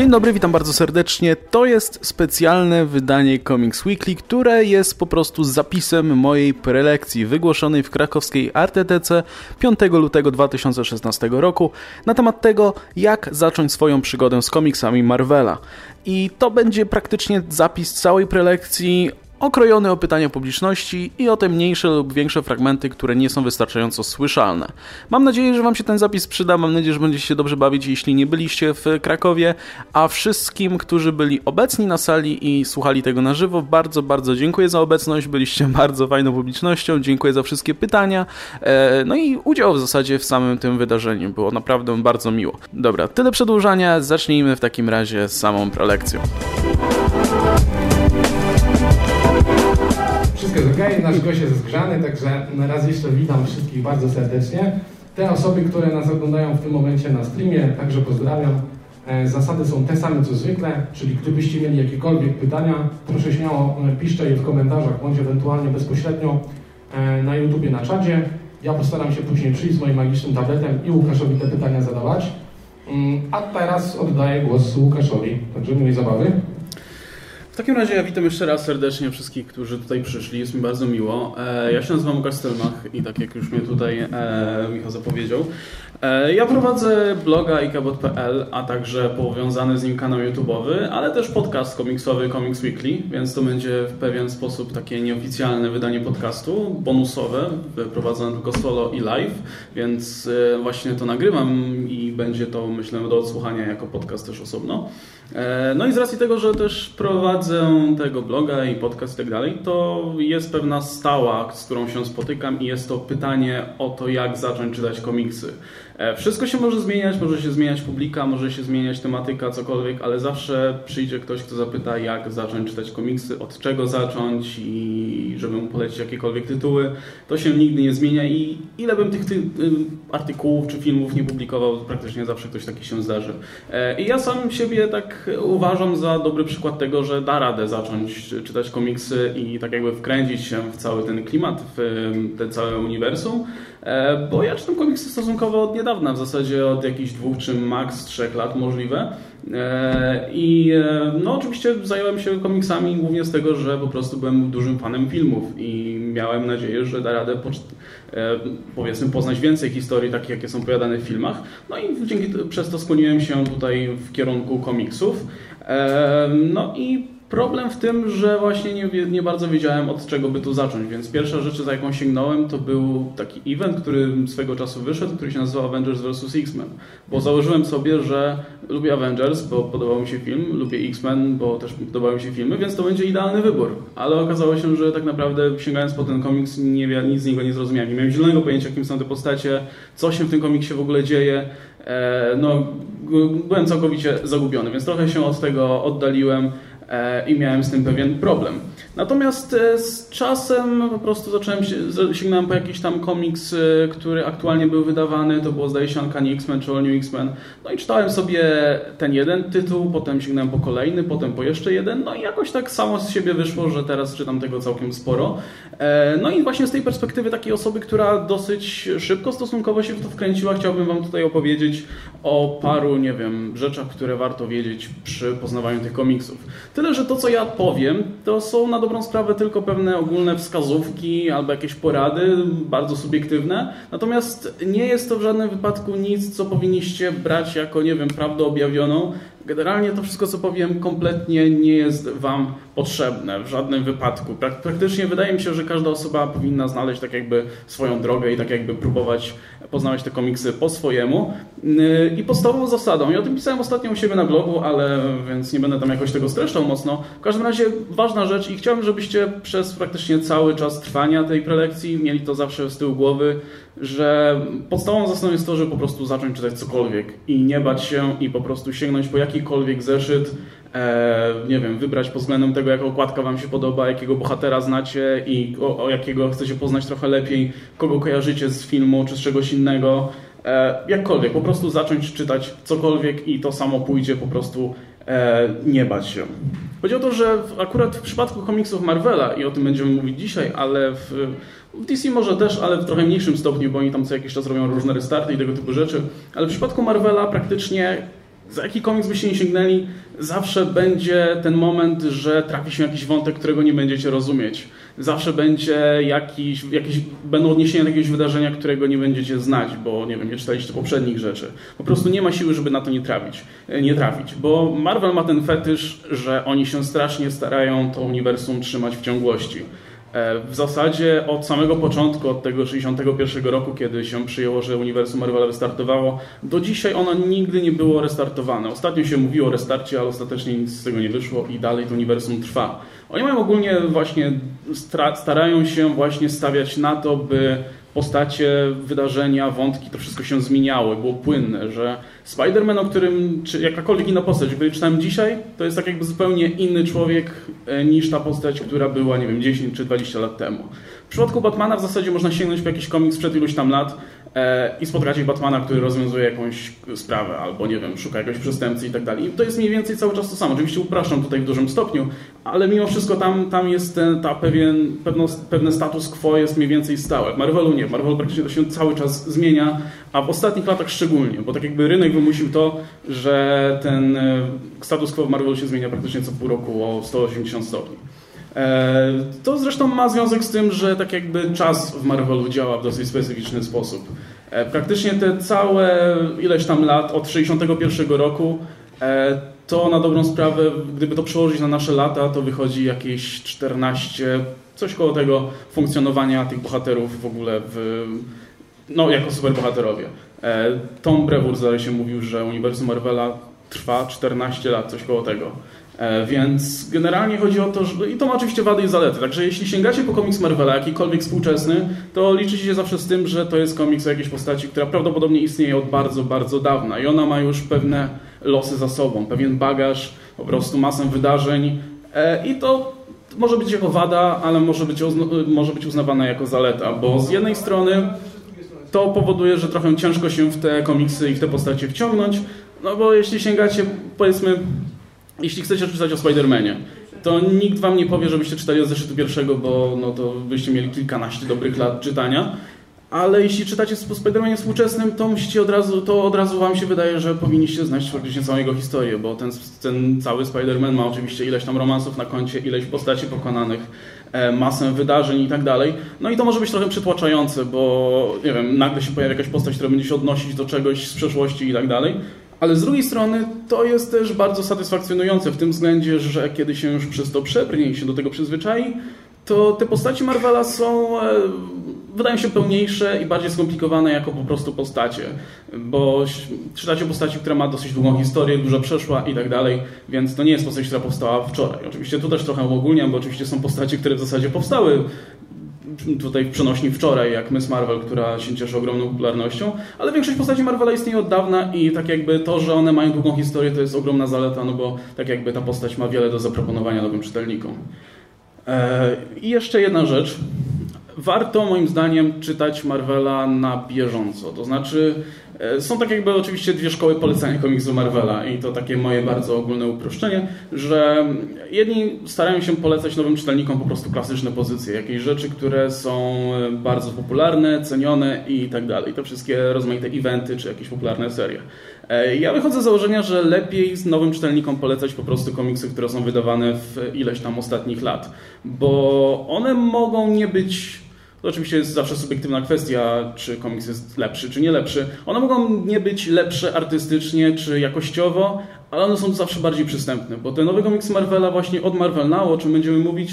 Dzień dobry, witam bardzo serdecznie. To jest specjalne wydanie Comics Weekly, które jest po prostu zapisem mojej prelekcji wygłoszonej w krakowskiej ArtTC 5 lutego 2016 roku na temat tego, jak zacząć swoją przygodę z komiksami Marvela. I to będzie praktycznie zapis całej prelekcji okrojony o pytania publiczności i o te mniejsze lub większe fragmenty, które nie są wystarczająco słyszalne. Mam nadzieję, że Wam się ten zapis przyda, mam nadzieję, że będziecie się dobrze bawić, jeśli nie byliście w Krakowie, a wszystkim, którzy byli obecni na sali i słuchali tego na żywo, bardzo, bardzo dziękuję za obecność, byliście bardzo fajną publicznością, dziękuję za wszystkie pytania, e, no i udział w zasadzie w samym tym wydarzeniu, było naprawdę bardzo miło. Dobra, tyle przedłużania, zacznijmy w takim razie z samą prelekcją. Wszystko jest nasz gość jest zgrzany, także raz jeszcze witam wszystkich bardzo serdecznie. Te osoby, które nas oglądają w tym momencie na streamie, także pozdrawiam. E, zasady są te same co zwykle, czyli gdybyście mieli jakiekolwiek pytania, proszę śmiało e, piszcie je w komentarzach, bądź ewentualnie bezpośrednio e, na YouTubie, na czadzie. Ja postaram się później przyjść z moim magicznym tabletem i Łukaszowi te pytania zadawać. Mm, a teraz oddaję głos Łukaszowi, także miłej zabawy. W takim razie ja witam jeszcze raz serdecznie wszystkich, którzy tutaj przyszli. Jest mi bardzo miło. E, ja się nazywam Łukasz Stelmach i tak jak już mnie tutaj e, Michał zapowiedział, e, ja prowadzę bloga ikabot.pl, a także powiązany z nim kanał YouTube'owy, ale też podcast komiksowy Comics Weekly, więc to będzie w pewien sposób takie nieoficjalne wydanie podcastu, bonusowe, prowadzone tylko solo i live, więc właśnie to nagrywam i będzie to myślę do odsłuchania jako podcast też osobno. No i z racji tego, że też prowadzę prowadzę tego bloga i podcast i tak dalej, to jest pewna stała, z którą się spotykam i jest to pytanie o to, jak zacząć czytać komiksy. E, wszystko się może zmieniać, może się zmieniać publika, może się zmieniać tematyka, cokolwiek, ale zawsze przyjdzie ktoś, kto zapyta, jak zacząć czytać komiksy, od czego zacząć i żeby mu polecić jakiekolwiek tytuły. To się nigdy nie zmienia i ile bym tych ty y, artykułów czy filmów nie publikował, praktycznie zawsze ktoś taki się zdarzy. E, I ja sam siebie tak uważam za dobry przykład tego, że da radę zacząć czytać komiksy i tak jakby wkręcić się w cały ten klimat, w ten całe uniwersum. E, bo ja czytam komiksy stosunkowo od niedawna, w zasadzie od jakichś dwóch czy maks trzech lat możliwe. E, I e, no oczywiście zająłem się komiksami głównie z tego, że po prostu byłem dużym fanem filmów i miałem nadzieję, że da radę powiedzmy poznać więcej historii takich, jakie są opowiadane w filmach. No i dzięki przez to skłoniłem się tutaj w kierunku komiksów. No i Problem w tym, że właśnie nie, nie, bardzo wiedziałem od czego by tu zacząć, więc pierwsza rzecz, za jaką sięgnąłem, to był taki event, który swego czasu wyszedł, który się nazywał Avengers vs. X-Men. Bo założyłem sobie, że lubię Avengers, bo podobał mi się film, lubię X-Men, bo też podobały mi się filmy, więc to będzie idealny wybór. Ale okazało się, że tak naprawdę sięgając po ten komiks, nie, nic z niego nie zrozumiałem. Nie miałem zielonego pojęcia, kim są te postacie, co się w tym komiksie w ogóle dzieje. E, no, byłem całkowicie zagubiony, więc trochę się od tego oddaliłem. E, i miałem z tym pewien problem. Natomiast e, z czasem po prostu zacząłem się, sięgnąłem po jakiś tam komiks, e, który aktualnie był wydawany, to było zdaje się Uncanny X-Men czy All New X-Men. No i czytałem sobie ten jeden tytuł, potem sięgnąłem po kolejny, potem po jeszcze jeden, no i jakoś tak samo z siebie wyszło, że teraz czytam tego całkiem sporo. No i właśnie z tej perspektywy takiej osoby, która dosyć szybko stosunkowo się w to wkręciła, chciałbym Wam tutaj opowiedzieć o paru, nie wiem, rzeczach, które warto wiedzieć przy poznawaniu tych komiksów. Tyle, że to, co ja powiem, to są na dobrą sprawę tylko pewne ogólne wskazówki albo jakieś porady, bardzo subiektywne. Natomiast nie jest to w żadnym wypadku nic, co powinniście brać jako, nie wiem, prawdę objawioną. Generalnie to wszystko, co powiem, kompletnie nie jest Wam potrzebne w żadnym wypadku. Praktycznie wydaje mi się, że każda osoba powinna znaleźć tak jakby swoją drogę i tak jakby próbować poznawać te komiksy po swojemu. Yy, I podstawową zasadą, ja o tym pisałem ostatnio u siebie na blogu, ale więc nie będę tam jakoś tego streszczał mocno. W każdym razie ważna rzecz i chciałbym, żebyście przez praktycznie cały czas trwania tej prelekcji mieli to zawsze z tyłu głowy, że podstawową zasadą jest to, żeby po prostu zacząć czytać cokolwiek i nie bać się i po prostu sięgnąć po jakikolwiek zeszyt, nie wiem, wybrać pod względem tego, jaka okładka Wam się podoba, jakiego bohatera znacie i o, o jakiego chcecie poznać trochę lepiej, kogo kojarzycie z filmu czy z czegoś innego. E, jakkolwiek, po prostu zacząć czytać cokolwiek i to samo pójdzie po prostu e, nie bać się. Chodzi o to, że akurat w przypadku komiksów Marvela, i o tym będziemy mówić dzisiaj, ale w, w DC może też, ale w trochę mniejszym stopniu, bo oni tam co jakiś czas robią różne restarty i tego typu rzeczy, ale w przypadku Marvela praktycznie za jaki komiks byście nie sięgnęli, zawsze będzie ten moment, że trafi się jakiś wątek, którego nie będziecie rozumieć. Zawsze będzie jakiś, jakieś, będą odniesienia do jakiegoś wydarzenia, którego nie będziecie znać, bo nie wiem, nie czytaliście poprzednich rzeczy. Po prostu nie ma siły, żeby na to nie trafić, nie trafić. Bo Marvel ma ten fetysz, że oni się strasznie starają to uniwersum trzymać w ciągłości. E, w zasadzie od samego początku, od tego 61 roku, kiedy się przyjęło, że uniwersum Marvela wystartowało, do dzisiaj ono nigdy nie było restartowane. Ostatnio się mówiło o restarcie, ale ostatecznie nic z tego nie wyszło i dalej to uniwersum trwa. Oni mają ogólnie właśnie, starają się właśnie stawiać na to, by postacie, wydarzenia, wątki, to wszystko się zmieniało, było płynne, że Spider-Man, o którym, czy jakakolwiek inna postać, gdy czytałem dzisiaj, to jest tak jakby zupełnie inny człowiek e, niż ta postać, która była, nie wiem, 10 czy 20 lat temu. W przypadku Batmana w zasadzie można sięgnąć po jakiś komiks sprzed iluś tam lat i spotkacie Batmana, który rozwiązuje jakąś sprawę albo, nie wiem, szuka jakiegoś przestępcy i tak dalej. I to jest mniej więcej cały czas to samo. Oczywiście upraszczam tutaj w dużym stopniu, ale mimo wszystko tam, tam jest ten, ta pewien, pewno, pewne status quo jest mniej więcej stałe. W Marvelu nie. Marvelu praktycznie to się cały czas zmienia, a w ostatnich latach szczególnie, bo tak jakby rynek wymusił to, że ten e, status quo w Marvelu się zmienia praktycznie co pół roku o 180 stopni. E, to zresztą ma związek z tym, że tak jakby czas w Marvelu działa w dosyć specyficzny sposób. E, praktycznie te całe ileś tam lat, od 61 roku, to na dobrą sprawę, gdyby to przełożyć na nasze lata, to wychodzi jakieś 14, coś koło tego funkcjonowania tych bohaterów w ogóle w, no, jako superbohaterowie. E, Tom Brevoort zdaje się mówił, że uniwersum Marvela trwa 14 lat, coś koło tego. E, więc generalnie chodzi o to, że i to ma oczywiście wady i zalety. Także jeśli sięgacie po komiks Marvela, jakikolwiek współczesny, to liczycie się zawsze z tym, że to jest komiks o jakiejś postaci, która prawdopodobnie istnieje od bardzo, bardzo dawna i ona ma już pewne losy za sobą, pewien bagaż, po prostu masę wydarzeń e, i to może być jako wada, ale może być, może być uznawane jako zaleta, bo z jednej strony to powoduje, że trochę ciężko się w te komiksy i w te postacie wciągnąć, no bo jeśli sięgacie, powiedzmy, jeśli chcecie czytać o Spider-Manie, to nikt wam nie powie, żebyście czytali od zeszytu pierwszego, bo no to byście mieli kilkanaście dobrych lat czytania. Ale jeśli czytacie po Spider-Manie współczesnym, to musicie od razu, to od razu wam się wydaje, że powinniście znać faktycznie całą jego historię, bo ten, ten cały Spider-Man ma oczywiście ileś tam romansów na koncie, ileś postaci pokonanych, E, masę wydarzeń i tak dalej. No i to może być trochę przytłaczające, bo nie wiem, nagle się pojawia jakaś postać, która będzie się odnosić do czegoś z przeszłości i tak dalej. Ale z drugiej strony to jest też bardzo satysfakcjonujące w tym względzie, że kiedy się już przez to przebrnie i się do tego przyzwyczai, to te postaci Marvela są, e, wydają się pełniejsze i bardziej skomplikowane jako po prostu postacie, bo czytacie postaci, która ma dosyć długą historię, dużo przeszła i tak dalej, więc to nie jest postać, która powstała wczoraj. Oczywiście tu też trochę uogólniam, bo oczywiście są postacie, które w zasadzie powstały tutaj w przenośni wczoraj, jak Miss Marvel, która się cieszy ogromną popularnością, ale większość postaci Marvela istnieje od dawna i tak jakby to, że one mają długą historię, to jest ogromna zaleta, no bo tak jakby ta postać ma wiele do zaproponowania nowym czytelnikom. E, I jeszcze jedna rzecz. Warto moim zdaniem czytać Marvela na bieżąco. To znaczy, są tak jakby oczywiście dwie szkoły polecania komiksu Marvela i to takie moje bardzo ogólne uproszczenie, że jedni starają się polecać nowym czytelnikom po prostu klasyczne pozycje, jakieś rzeczy, które są bardzo popularne, cenione i tak dalej. To wszystkie rozmaite eventy czy jakieś popularne serie. E, ja wychodzę z założenia, że lepiej nowym czytelnikom polecać po prostu komiksy, które są wydawane w ileś tam ostatnich lat, bo one mogą nie być to oczywiście jest zawsze subiektywna kwestia, czy komiks jest lepszy, czy nie lepszy. One mogą nie być lepsze artystycznie, czy jakościowo, ale one są zawsze bardziej przystępne, bo te nowe komiksy Marvela właśnie od Marvel Now, o czym będziemy mówić,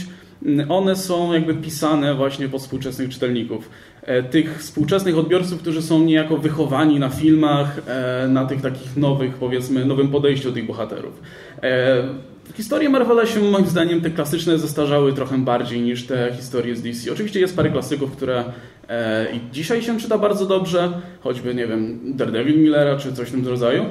one są jakby pisane właśnie pod współczesnych czytelników. E, tych współczesnych odbiorców, którzy są niejako wychowani na filmach, e, na tych takich nowych, powiedzmy, nowym podejściu do tych bohaterów. E, historie Marvela się moim zdaniem te klasyczne zestarzały trochę bardziej niż te historie z DC. Oczywiście jest parę klasyków, które i dzisiaj się czyta bardzo dobrze, choćby, nie wiem, Daredevil Millera czy coś w tym rodzaju,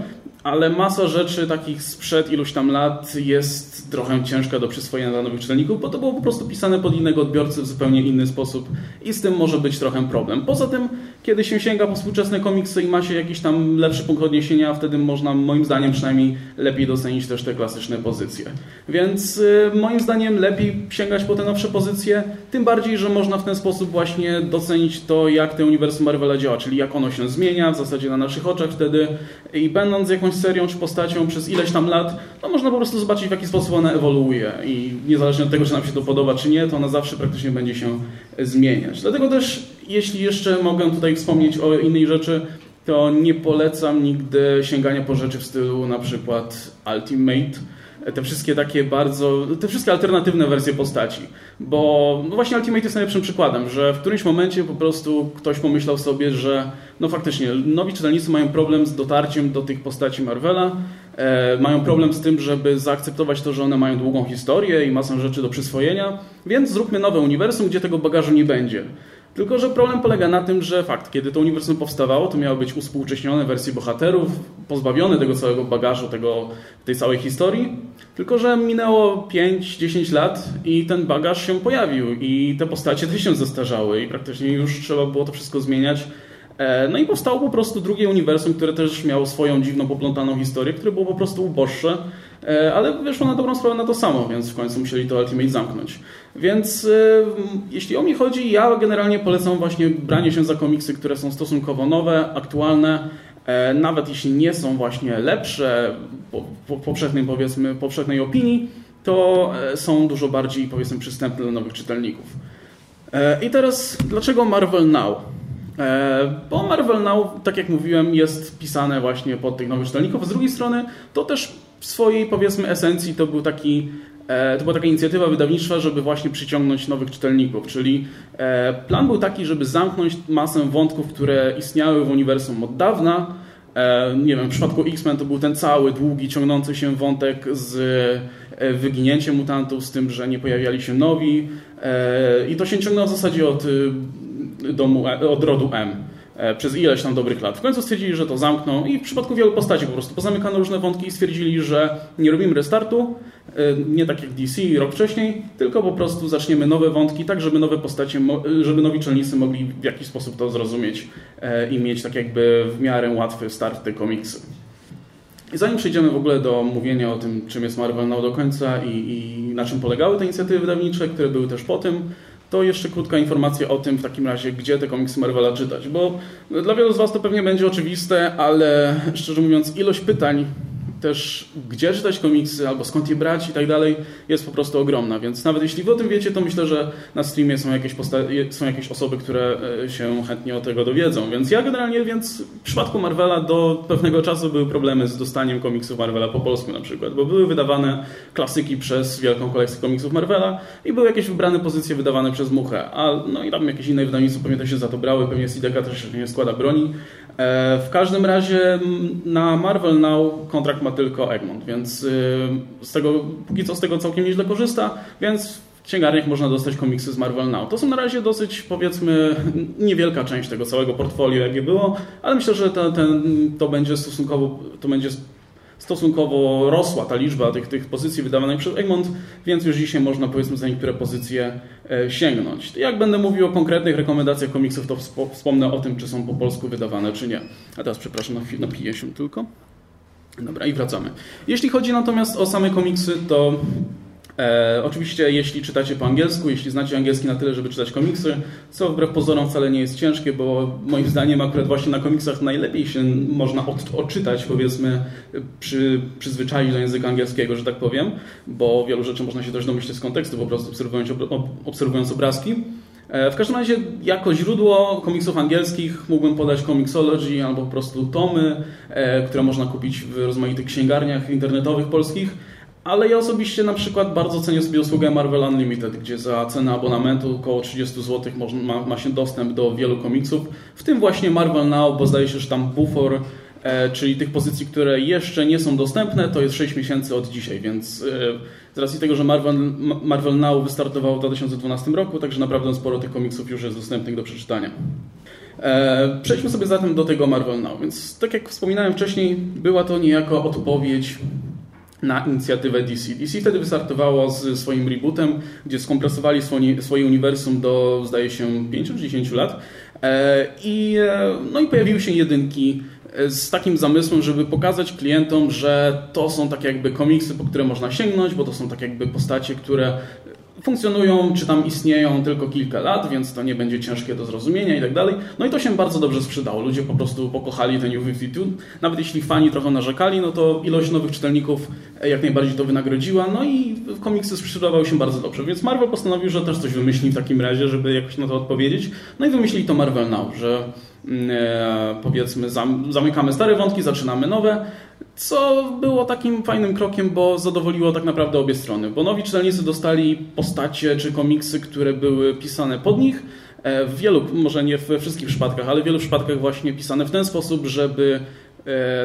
ale masa rzeczy takich sprzed iluś tam lat jest trochę ciężka do przyswojenia dla nowych czytelników, bo to było po prostu pisane pod innego odbiorcy w zupełnie inny sposób i z tym może być trochę problem. Poza tym, kiedy się sięga po współczesne komiksy i ma się jakiś tam lepszy punkt odniesienia, wtedy można moim zdaniem przynajmniej lepiej docenić też te klasyczne pozycje. Więc y, moim zdaniem lepiej sięgać po te nowsze pozycje, tym bardziej, że można w ten sposób właśnie docenić to, jak te uniwersum Marvela działa, czyli jak ono się zmienia w zasadzie na naszych oczach wtedy i będąc jakąś serią czy postacią przez ileś tam lat, to można po prostu zobaczyć w jaki sposób ona ewoluuje i niezależnie od tego, czy nam się to podoba czy nie, to ona zawsze praktycznie będzie się zmieniać. Dlatego też jeśli jeszcze mogę tutaj wspomnieć o innej rzeczy, to nie polecam nigdy sięgania po rzeczy w stylu na przykład Ultimate, te wszystkie takie bardzo, te wszystkie alternatywne wersje postaci. Bo no właśnie Ultimate jest najlepszym przykładem, że w którymś momencie po prostu ktoś pomyślał sobie, że no faktycznie nowi czytelnicy mają problem z dotarciem do tych postaci Marvela, e, mają problem z tym, żeby zaakceptować to, że one mają długą historię i masę rzeczy do przyswojenia, więc zróbmy nowe uniwersum, gdzie tego bagażu nie będzie. Tylko, że problem polega na tym, że fakt, kiedy to uniwersum powstawało, to miały być uspółcześnione wersje bohaterów, pozbawione tego całego bagażu, tego, tej całej historii. Tylko, że minęło 5-10 lat i ten bagaż się pojawił i te postacie też się zestarzały i praktycznie już trzeba było to wszystko zmieniać. E, no i powstało po prostu drugie uniwersum, które też miało swoją dziwną, poplątaną historię, które było po prostu uboższe, e, ale wyszło na dobrą sprawę na to samo, więc w końcu musieli to Ultimate zamknąć. Więc e, jeśli o mnie chodzi, ja generalnie polecam właśnie branie się za komiksy, które są stosunkowo nowe, aktualne, nawet jeśli nie są właśnie lepsze po, po powszechnej, powiedzmy, powszechnej opinii, to są dużo bardziej powiedzmy przystępne dla nowych czytelników. I teraz dlaczego Marvel Now? E, bo Marvel Now, tak jak mówiłem, jest pisane właśnie pod tych nowych czytelników. Z drugiej strony to też w swojej powiedzmy esencji to był taki e, to była taka inicjatywa wydawnictwa, żeby właśnie przyciągnąć nowych czytelników, czyli e, plan był taki, żeby zamknąć masę wątków, które istniały w uniwersum od dawna. Nie wiem, w przypadku X-Men to był ten cały, długi, ciągnący się wątek z wyginięciem mutantów, z tym, że nie pojawiali się nowi. I to się ciągnęło w zasadzie od domu, e, od rodu M e, przez ileś tam dobrych lat. W końcu stwierdzili, że to zamkną i w przypadku wielu postaci po prostu pozamykano różne wątki i stwierdzili, że nie robimy restartu, e, nie tak jak DC rok wcześniej, tylko po prostu zaczniemy nowe wątki, tak żeby nowe postacie, żeby nowi czelnicy mogli w jakiś sposób to zrozumieć i mieć tak jakby w miarę łatwy start te komiksy. I zanim przejdziemy w ogóle do mówienia o tym, czym jest Marvel Now do końca i, i na czym polegały te inicjatywy wydawnicze, które były też po tym, to jeszcze krótka informacja o tym w takim razie, gdzie te komiksy Marvela czytać, bo dla wielu z Was to pewnie będzie oczywiste, ale szczerze mówiąc ilość pytań też gdzie czytać komiksy, albo skąd je brać i tak dalej, jest po prostu ogromna. Więc nawet jeśli wy o tym wiecie, to myślę, że na streamie są jakieś, są jakieś osoby, które e, się chętnie o tego dowiedzą. Więc ja generalnie, więc w przypadku Marvela do pewnego czasu były problemy z dostaniem komiksów Marvela po polsku na przykład, bo były wydawane klasyki przez wielką kolekcję komiksów Marvela i były jakieś wybrane pozycje wydawane przez Muchę. A no i tam jakieś inne wydawnictwo pewnie też się za to brały, pewnie CDK też nie składa broni. E, w każdym razie na Marvel Now kontrakt ma tylko Egmont, więc y, z tego, póki co z tego całkiem nieźle korzysta, więc w księgarniach można dostać komiksy z Marvel Now. To są na razie dosyć, powiedzmy, niewielka część tego całego portfolio, jakie było, ale myślę, że to, ten, to będzie stosunkowo, to będzie stosunkowo rosła ta liczba tych, tych pozycji wydawanych przez Egmont, więc już dzisiaj można powiedzmy za niektóre pozycje e, sięgnąć. Jak będę mówił o konkretnych rekomendacjach komiksów, to wspomnę o tym, czy są po polsku wydawane, czy nie. A teraz przepraszam, napiję się tylko. Dobra, i wracamy. Jeśli chodzi natomiast o same komiksy, to E, oczywiście, jeśli czytacie po angielsku, jeśli znacie angielski na tyle, żeby czytać komiksy, co wbrew pozorom wcale nie jest ciężkie, bo moim zdaniem akurat właśnie na komiksach najlepiej się można od, odczytać, powiedzmy, przy, przyzwyczaić do języka angielskiego, że tak powiem, bo wielu rzeczy można się też domyślić z kontekstu, po prostu obserwując, obserwując obrazki. E, w każdym razie, jako źródło komiksów angielskich mógłbym podać Comixology albo po prostu tomy, e, które można kupić w rozmaitych księgarniach internetowych polskich. Ale ja osobiście na przykład bardzo cenię sobie usługę Marvel Unlimited, gdzie za cenę abonamentu około 30 zł ma, ma się dostęp do wielu komiksów, w tym właśnie Marvel Now, bo zdaje się, że tam bufor, czyli tych pozycji, które jeszcze nie są dostępne, to jest 6 miesięcy od dzisiaj, więc e, z racji tego, że Marvel, Marvel Now wystartował w 2012 roku, także naprawdę sporo tych komiksów już jest dostępnych do przeczytania. E, przejdźmy sobie zatem do tego Marvel Now. Więc tak jak wspominałem wcześniej, była to niejako odpowiedź na inicjatywę DC. DC wtedy wystartowało z swoim rebootem, gdzie skompresowali swoje uniwersum do, zdaje się, 5 czy 10 lat I, no i pojawiły się jedynki z takim zamysłem, żeby pokazać klientom, że to są tak jakby komiksy, po które można sięgnąć, bo to są tak jakby postacie, które funkcjonują, czy tam istnieją tylko kilka lat, więc to nie będzie ciężkie do zrozumienia i tak dalej. No i to się bardzo dobrze sprzedało. Ludzie po prostu pokochali ten New 52. Nawet jeśli fani trochę narzekali, no to ilość nowych czytelników jak najbardziej to wynagrodziła. No i komiksy sprzedawały się bardzo dobrze. Więc Marvel postanowił, że też coś wymyśli w takim razie, żeby jakoś na to odpowiedzieć. No i wymyślili to Marvel Now, że e, powiedzmy zamykamy stare wątki, zaczynamy nowe co było takim fajnym krokiem, bo zadowoliło tak naprawdę obie strony. Bo nowi czytelnicy dostali postacie czy komiksy, które były pisane pod nich. E, w wielu, może nie we wszystkich przypadkach, ale w wielu przypadkach właśnie pisane w ten sposób, żeby e,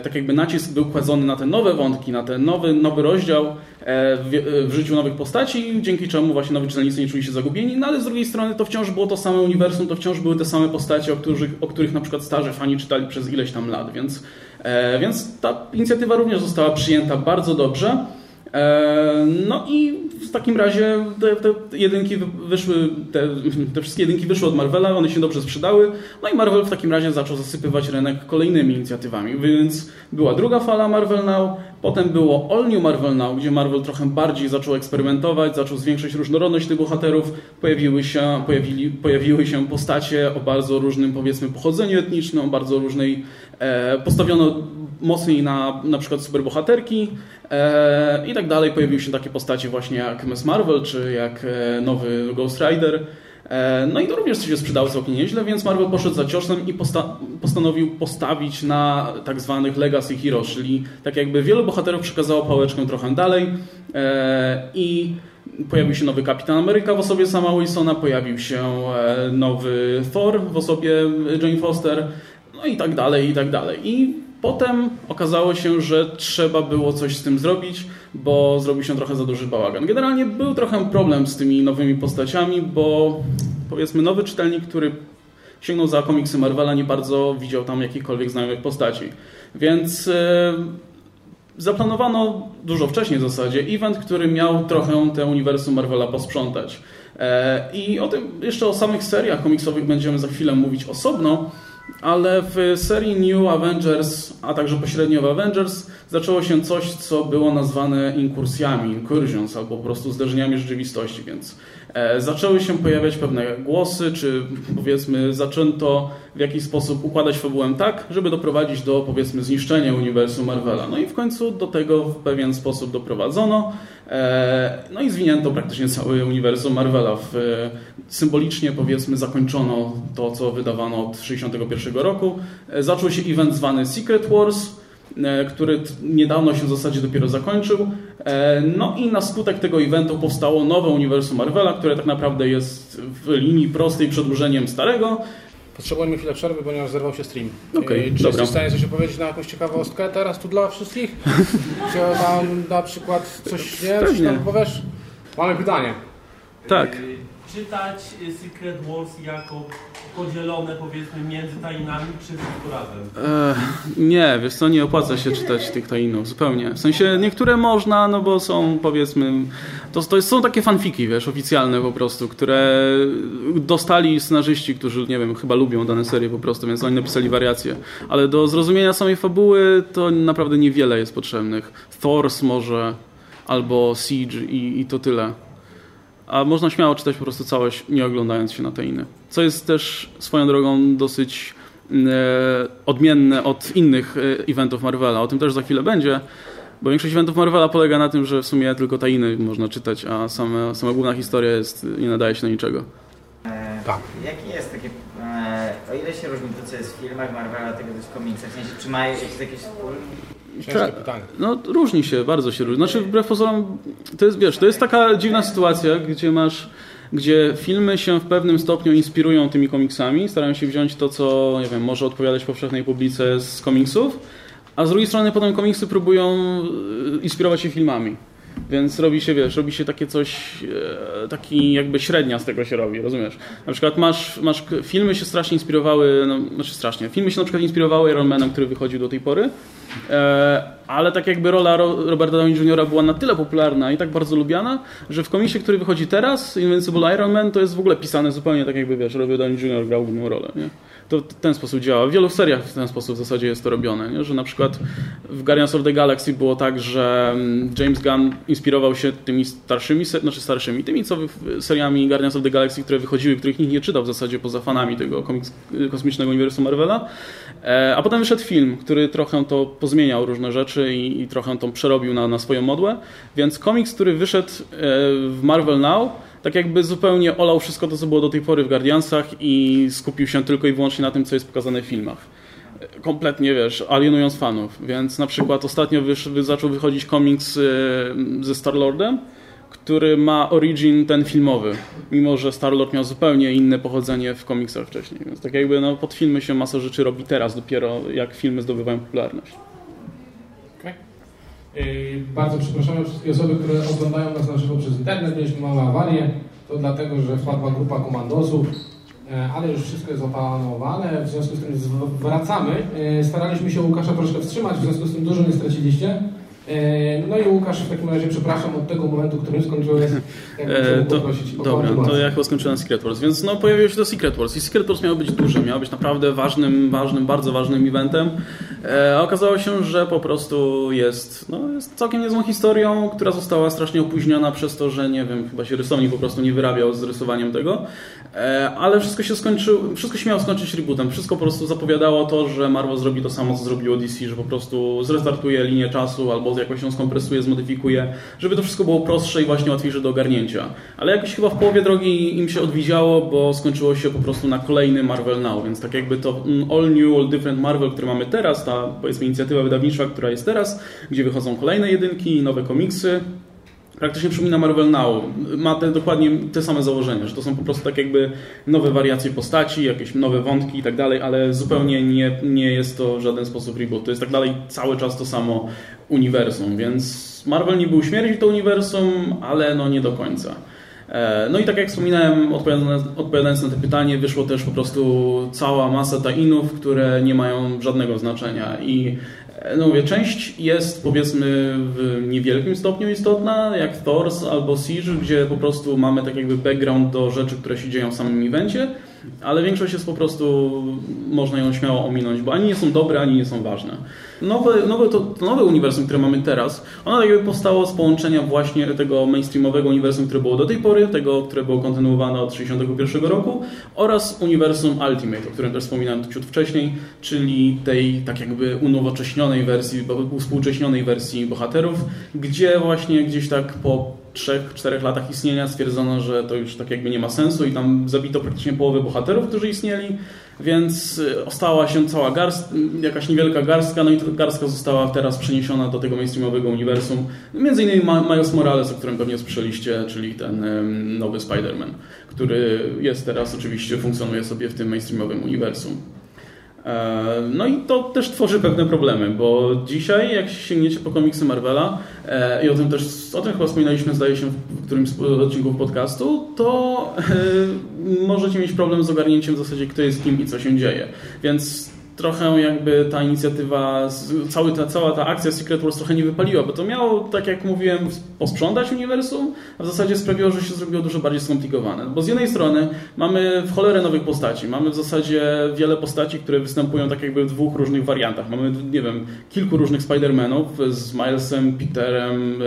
tak jakby nacisk był kładzony na te nowe wątki, na ten nowy, nowy rozdział e, w, w, życiu nowych postaci, dzięki czemu właśnie nowi czytelnicy nie czuli się zagubieni, no ale z drugiej strony to wciąż było to same uniwersum, to wciąż były te same postacie, o których, o których na przykład starzy fani czytali przez ileś tam lat, więc E, więc ta inicjatywa również została przyjęta bardzo dobrze. E, no i w takim razie te, te jedynki wyszły, te, te, wszystkie jedynki wyszły od Marvela, one się dobrze sprzedały, no i Marvel w takim razie zaczął zasypywać rynek kolejnymi inicjatywami, więc była druga fala Marvel Now, potem było All New Marvel Now, gdzie Marvel trochę bardziej zaczął eksperymentować, zaczął zwiększać różnorodność tych bohaterów, pojawiły się, pojawili, pojawiły się postacie o bardzo różnym powiedzmy pochodzeniu etnicznym, o bardzo różnej, e, postawiono mocniej na na przykład superbohaterki e, i tak dalej. Pojawiły się takie postacie właśnie jak Miss Marvel, czy jak e, nowy Ghost Rider. E, no i to również się sprzedało całkiem nieźle, więc Marvel poszedł za ciosem i posta postanowił postawić na tak zwanych legacy heroes, czyli tak jakby wielu bohaterów przekazało pałeczkę trochę dalej e, i pojawił się nowy Kapitan Ameryka w osobie sama Wilsona, pojawił się e, nowy Thor w osobie Jane Foster, no i tak dalej, i tak dalej. I Potem okazało się, że trzeba było coś z tym zrobić, bo zrobił się trochę za duży bałagan. Generalnie był trochę problem z tymi nowymi postaciami, bo powiedzmy nowy czytelnik, który sięgnął za komiksy Marvela, nie bardzo widział tam jakichkolwiek znajomych postaci. Więc e, zaplanowano dużo wcześniej w zasadzie event, który miał trochę te uniwersum Marvela posprzątać. E, I o tym, jeszcze o samych seriach komiksowych będziemy za chwilę mówić osobno, ale w serii New Avengers, a także pośrednio w Avengers, zaczęło się coś, co było nazwane inkursjami, incursions, albo po prostu zdarzeniami rzeczywistości, więc e, zaczęły się pojawiać pewne głosy, czy powiedzmy zaczęto w jakiś sposób układać fabułę tak, żeby doprowadzić do powiedzmy zniszczenia uniwersum Marvela. No i w końcu do tego w pewien sposób doprowadzono. E, no i zwinięto praktycznie cały uniwersum Marvela. W, symbolicznie powiedzmy zakończono to, co wydawano od 1961 roku. E, zaczął się event zwany Secret Wars, e, który niedawno się w zasadzie dopiero zakończył. No i na skutek tego eventu powstało nowe uniwersum Marvela, które tak naprawdę jest w linii prostej przedłużeniem starego. Potrzebujemy chwilę przerwy, ponieważ zerwał się stream. Okay, Czy dobra. jesteś w stanie coś opowiedzieć na jakąś ciekawostkę teraz tu dla wszystkich? Czy tam na przykład coś nie? Coś tam powiesz? Mamy pytanie. Tak. Czytać Secret Wars jako podzielone powiedzmy między tajnami czy wszystko razem? Nie, wiesz co, nie opłaca się czytać tych tajnów, zupełnie. W sensie niektóre można, no bo są powiedzmy, to, to są takie fanfiki, wiesz, oficjalne po prostu, które dostali scenarzyści, którzy, nie wiem, chyba lubią dane serie po prostu, więc oni napisali wariacje. Ale do zrozumienia samej fabuły to naprawdę niewiele jest potrzebnych. Thors może, albo Siege i, i to tyle a można śmiało czytać po prostu całość, nie oglądając się na te inne. Co jest też swoją drogą dosyć e, odmienne od innych e, eventów Marvela. O tym też za chwilę będzie, bo większość eventów Marvela polega na tym, że w sumie tylko tajny można czytać, a same, sama główna historia jest, nie nadaje się do niczego. E, tak. Jaki jest taki, e, o ile się różni to, co jest w filmach Marvela, tego co jest w komiksach? W sensie, czy ma jakieś, jakieś wspólne Ciężkie pytanie. No różni się, bardzo się różni. Znaczy wbrew pozorom, to jest, wiesz, to jest taka dziwna sytuacja, gdzie masz gdzie filmy się w pewnym stopniu inspirują tymi komiksami, starają się wziąć to, co nie wiem, może odpowiadać powszechnej publice z komiksów, a z drugiej strony potem komiksy próbują e, inspirować się filmami. Więc robi się, wiesz, robi się takie coś, e, taki jakby średnia z tego się robi, rozumiesz? Na przykład masz, masz filmy się strasznie inspirowały, no, znaczy strasznie, filmy się na przykład inspirowały Iron Manem, który wychodził do tej pory, E, ale tak jakby rola Roberta Downey Jr. była na tyle popularna i tak bardzo lubiana, że w komisie, który wychodzi teraz, Invincible Iron Man, to jest w ogóle pisane zupełnie tak jakby, wiesz, Robert Downey Jr. grał główną rolę, nie? To w ten sposób działa. W wielu seriach w ten sposób w zasadzie jest to robione, nie? że na przykład w Guardians of the Galaxy było tak, że mm, James Gunn inspirował się tymi starszymi, znaczy starszymi, tymi co seriami Guardians of the Galaxy, które wychodziły, których nikt nie czytał w zasadzie poza fanami tego komiks, kosmicznego uniwersum Marvela, e, a potem wyszedł film, który trochę to pozmieniał różne rzeczy i, i trochę to przerobił na, na swoją modłę, więc komiks, który wyszedł e, w Marvel Now tak jakby zupełnie olał wszystko to, co było do tej pory w Guardiansach i skupił się tylko i wyłącznie na tym, co jest pokazane w filmach. Kompletnie, wiesz, alienując fanów. Więc na przykład ostatnio wysz, zaczął wychodzić komiks y, ze Star-Lordem, który ma origin ten filmowy, mimo że Star-Lord miał zupełnie inne pochodzenie w komiksach wcześniej. Więc tak jakby no, pod filmy się masa rzeczy robi teraz dopiero, jak filmy zdobywają popularność. Yy, bardzo przepraszamy wszystkie osoby, które oglądają nas na żywo przez internet. Mieliśmy małe awarie. To dlatego, że wpadła grupa komandosów, e, ale już wszystko jest opanowane. W związku z tym wracamy. E, staraliśmy się Łukasza troszkę wstrzymać, w związku z tym dużo nie straciliście. No i Łukasz, w takim razie przepraszam od tego momentu, którym skończyłeś. E, to, dobra, to ja chyba skończyłem Secret Wars, więc no pojawiło się to Secret Wars i Secret Wars miało być duże, miało być naprawdę ważnym, ważnym, bardzo ważnym eventem. E, a okazało się, że po prostu jest, no, jest całkiem niezłą historią, która została strasznie opóźniona przez to, że nie wiem, chyba się rysownik po prostu nie wyrabiał z rysowaniem tego. E, ale wszystko się skończyło, wszystko się miało skończyć rebootem. Wszystko po prostu zapowiadało to, że Marvel zrobi to samo, co zrobiło DC, że po prostu zrestartuje linię czasu albo jakoś ją skompresuje, zmodyfikuje, żeby to wszystko było prostsze i właśnie łatwiejsze do ogarnięcia. Ale jakoś chyba w połowie drogi im się odwidziało, bo skończyło się po prostu na kolejny Marvel Now, więc tak jakby to all new, all different Marvel, który mamy teraz, ta powiedzmy inicjatywa wydawnicza, która jest teraz, gdzie wychodzą kolejne jedynki, nowe komiksy, praktycznie przypomina Marvel Now. Ma te, dokładnie te same założenia, że to są po prostu tak jakby nowe wariacje postaci, jakieś nowe wątki i tak dalej, ale zupełnie nie, nie jest to w żaden sposób reboot. To jest tak dalej cały czas to samo uniwersum, więc Marvel nie był śmierci to uniwersum, ale no nie do końca. E, no i tak jak wspominałem, odpowiadając, na to pytanie, wyszło też po prostu cała masa tainów, które nie mają żadnego znaczenia. I E, no mówię, część jest powiedzmy w niewielkim stopniu istotna, jak Thors albo Siege, gdzie po prostu mamy tak jakby background do rzeczy, które się dzieją w samym evencie, ale większość jest po prostu, można ją śmiało ominąć, bo ani nie są dobre, ani nie są ważne. Nowe, nowe, to, to nowe uniwersum, które mamy teraz, ono jakby powstało z połączenia właśnie tego mainstreamowego uniwersum, które było do tej pory, tego, które było kontynuowane od 1961 roku oraz uniwersum Ultimate, o którym też wspominałem ciut wcześniej, czyli tej tak jakby unowocześnionej wersji, współcześnionej wersji bohaterów, gdzie właśnie gdzieś tak po 3-4 latach istnienia stwierdzono, że to już tak jakby nie ma sensu i tam zabito praktycznie połowę bohaterów, którzy istnieli, więc y, ostała się cała garst, jakaś niewielka garstka, no i ta garstka została teraz przeniesiona do tego mainstreamowego uniwersum. Między innymi Miles Morales, o którym pewnie słyszeliście, czyli ten nowy Spider-Man, który jest teraz oczywiście, funkcjonuje sobie w tym mainstreamowym uniwersum. E, no i to też tworzy pewne problemy, bo dzisiaj jak sięgniecie po komiksy Marvela e, i o tym też, o tym chyba wspominaliśmy zdaje się w którymś z odcinków podcastu, to e, możecie mieć problem z ogarnięciem w zasadzie kto jest kim i co się dzieje. Więc trochę jakby ta inicjatywa, cały ta, cała ta akcja Secret Wars trochę nie wypaliła, bo to miało, tak jak mówiłem, posprzątać uniwersum, a w zasadzie sprawiło, że się zrobiło dużo bardziej skomplikowane. Bo z jednej strony mamy w cholerę nowych postaci, mamy w zasadzie wiele postaci, które występują tak jakby w dwóch różnych wariantach. Mamy, nie wiem, kilku różnych Spider-Manów z Milesem, Peterem,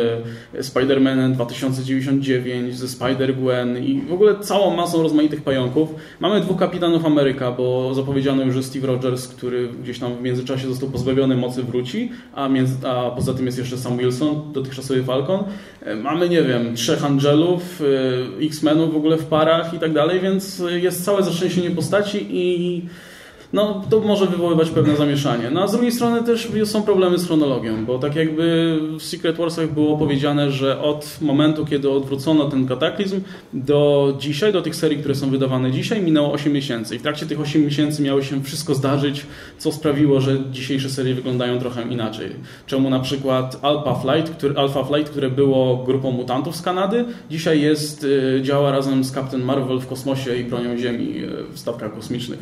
e, Spider-Manem 2099, ze Spider-Gwen i w ogóle całą masą rozmaitych pająków. Mamy dwóch Kapitanów Ameryka, bo zapowiedziano już, że Steve Rogers, który gdzieś tam w międzyczasie został pozbawiony mocy, wróci, a, między, a poza tym jest jeszcze Sam Wilson, dotychczasowy Falcon. E, mamy, nie wiem, trzech Angelów, e, X-Menów w ogóle w parach i tak dalej, więc jest całe zaszczęśliwie postaci i no to może wywoływać pewne zamieszanie. No a z drugiej strony też są problemy z chronologią, bo tak jakby w Secret Warsach było powiedziane, że od momentu, kiedy odwrócono ten kataklizm do dzisiaj, do tych serii, które są wydawane dzisiaj, minęło 8 miesięcy. I w trakcie tych 8 miesięcy miało się wszystko zdarzyć, co sprawiło, że dzisiejsze serie wyglądają trochę inaczej. Czemu na przykład Alpha Flight, który, Alpha Flight, które było grupą mutantów z Kanady, dzisiaj jest, y, działa razem z Captain Marvel w kosmosie i bronią Ziemi y, w stawkach kosmicznych.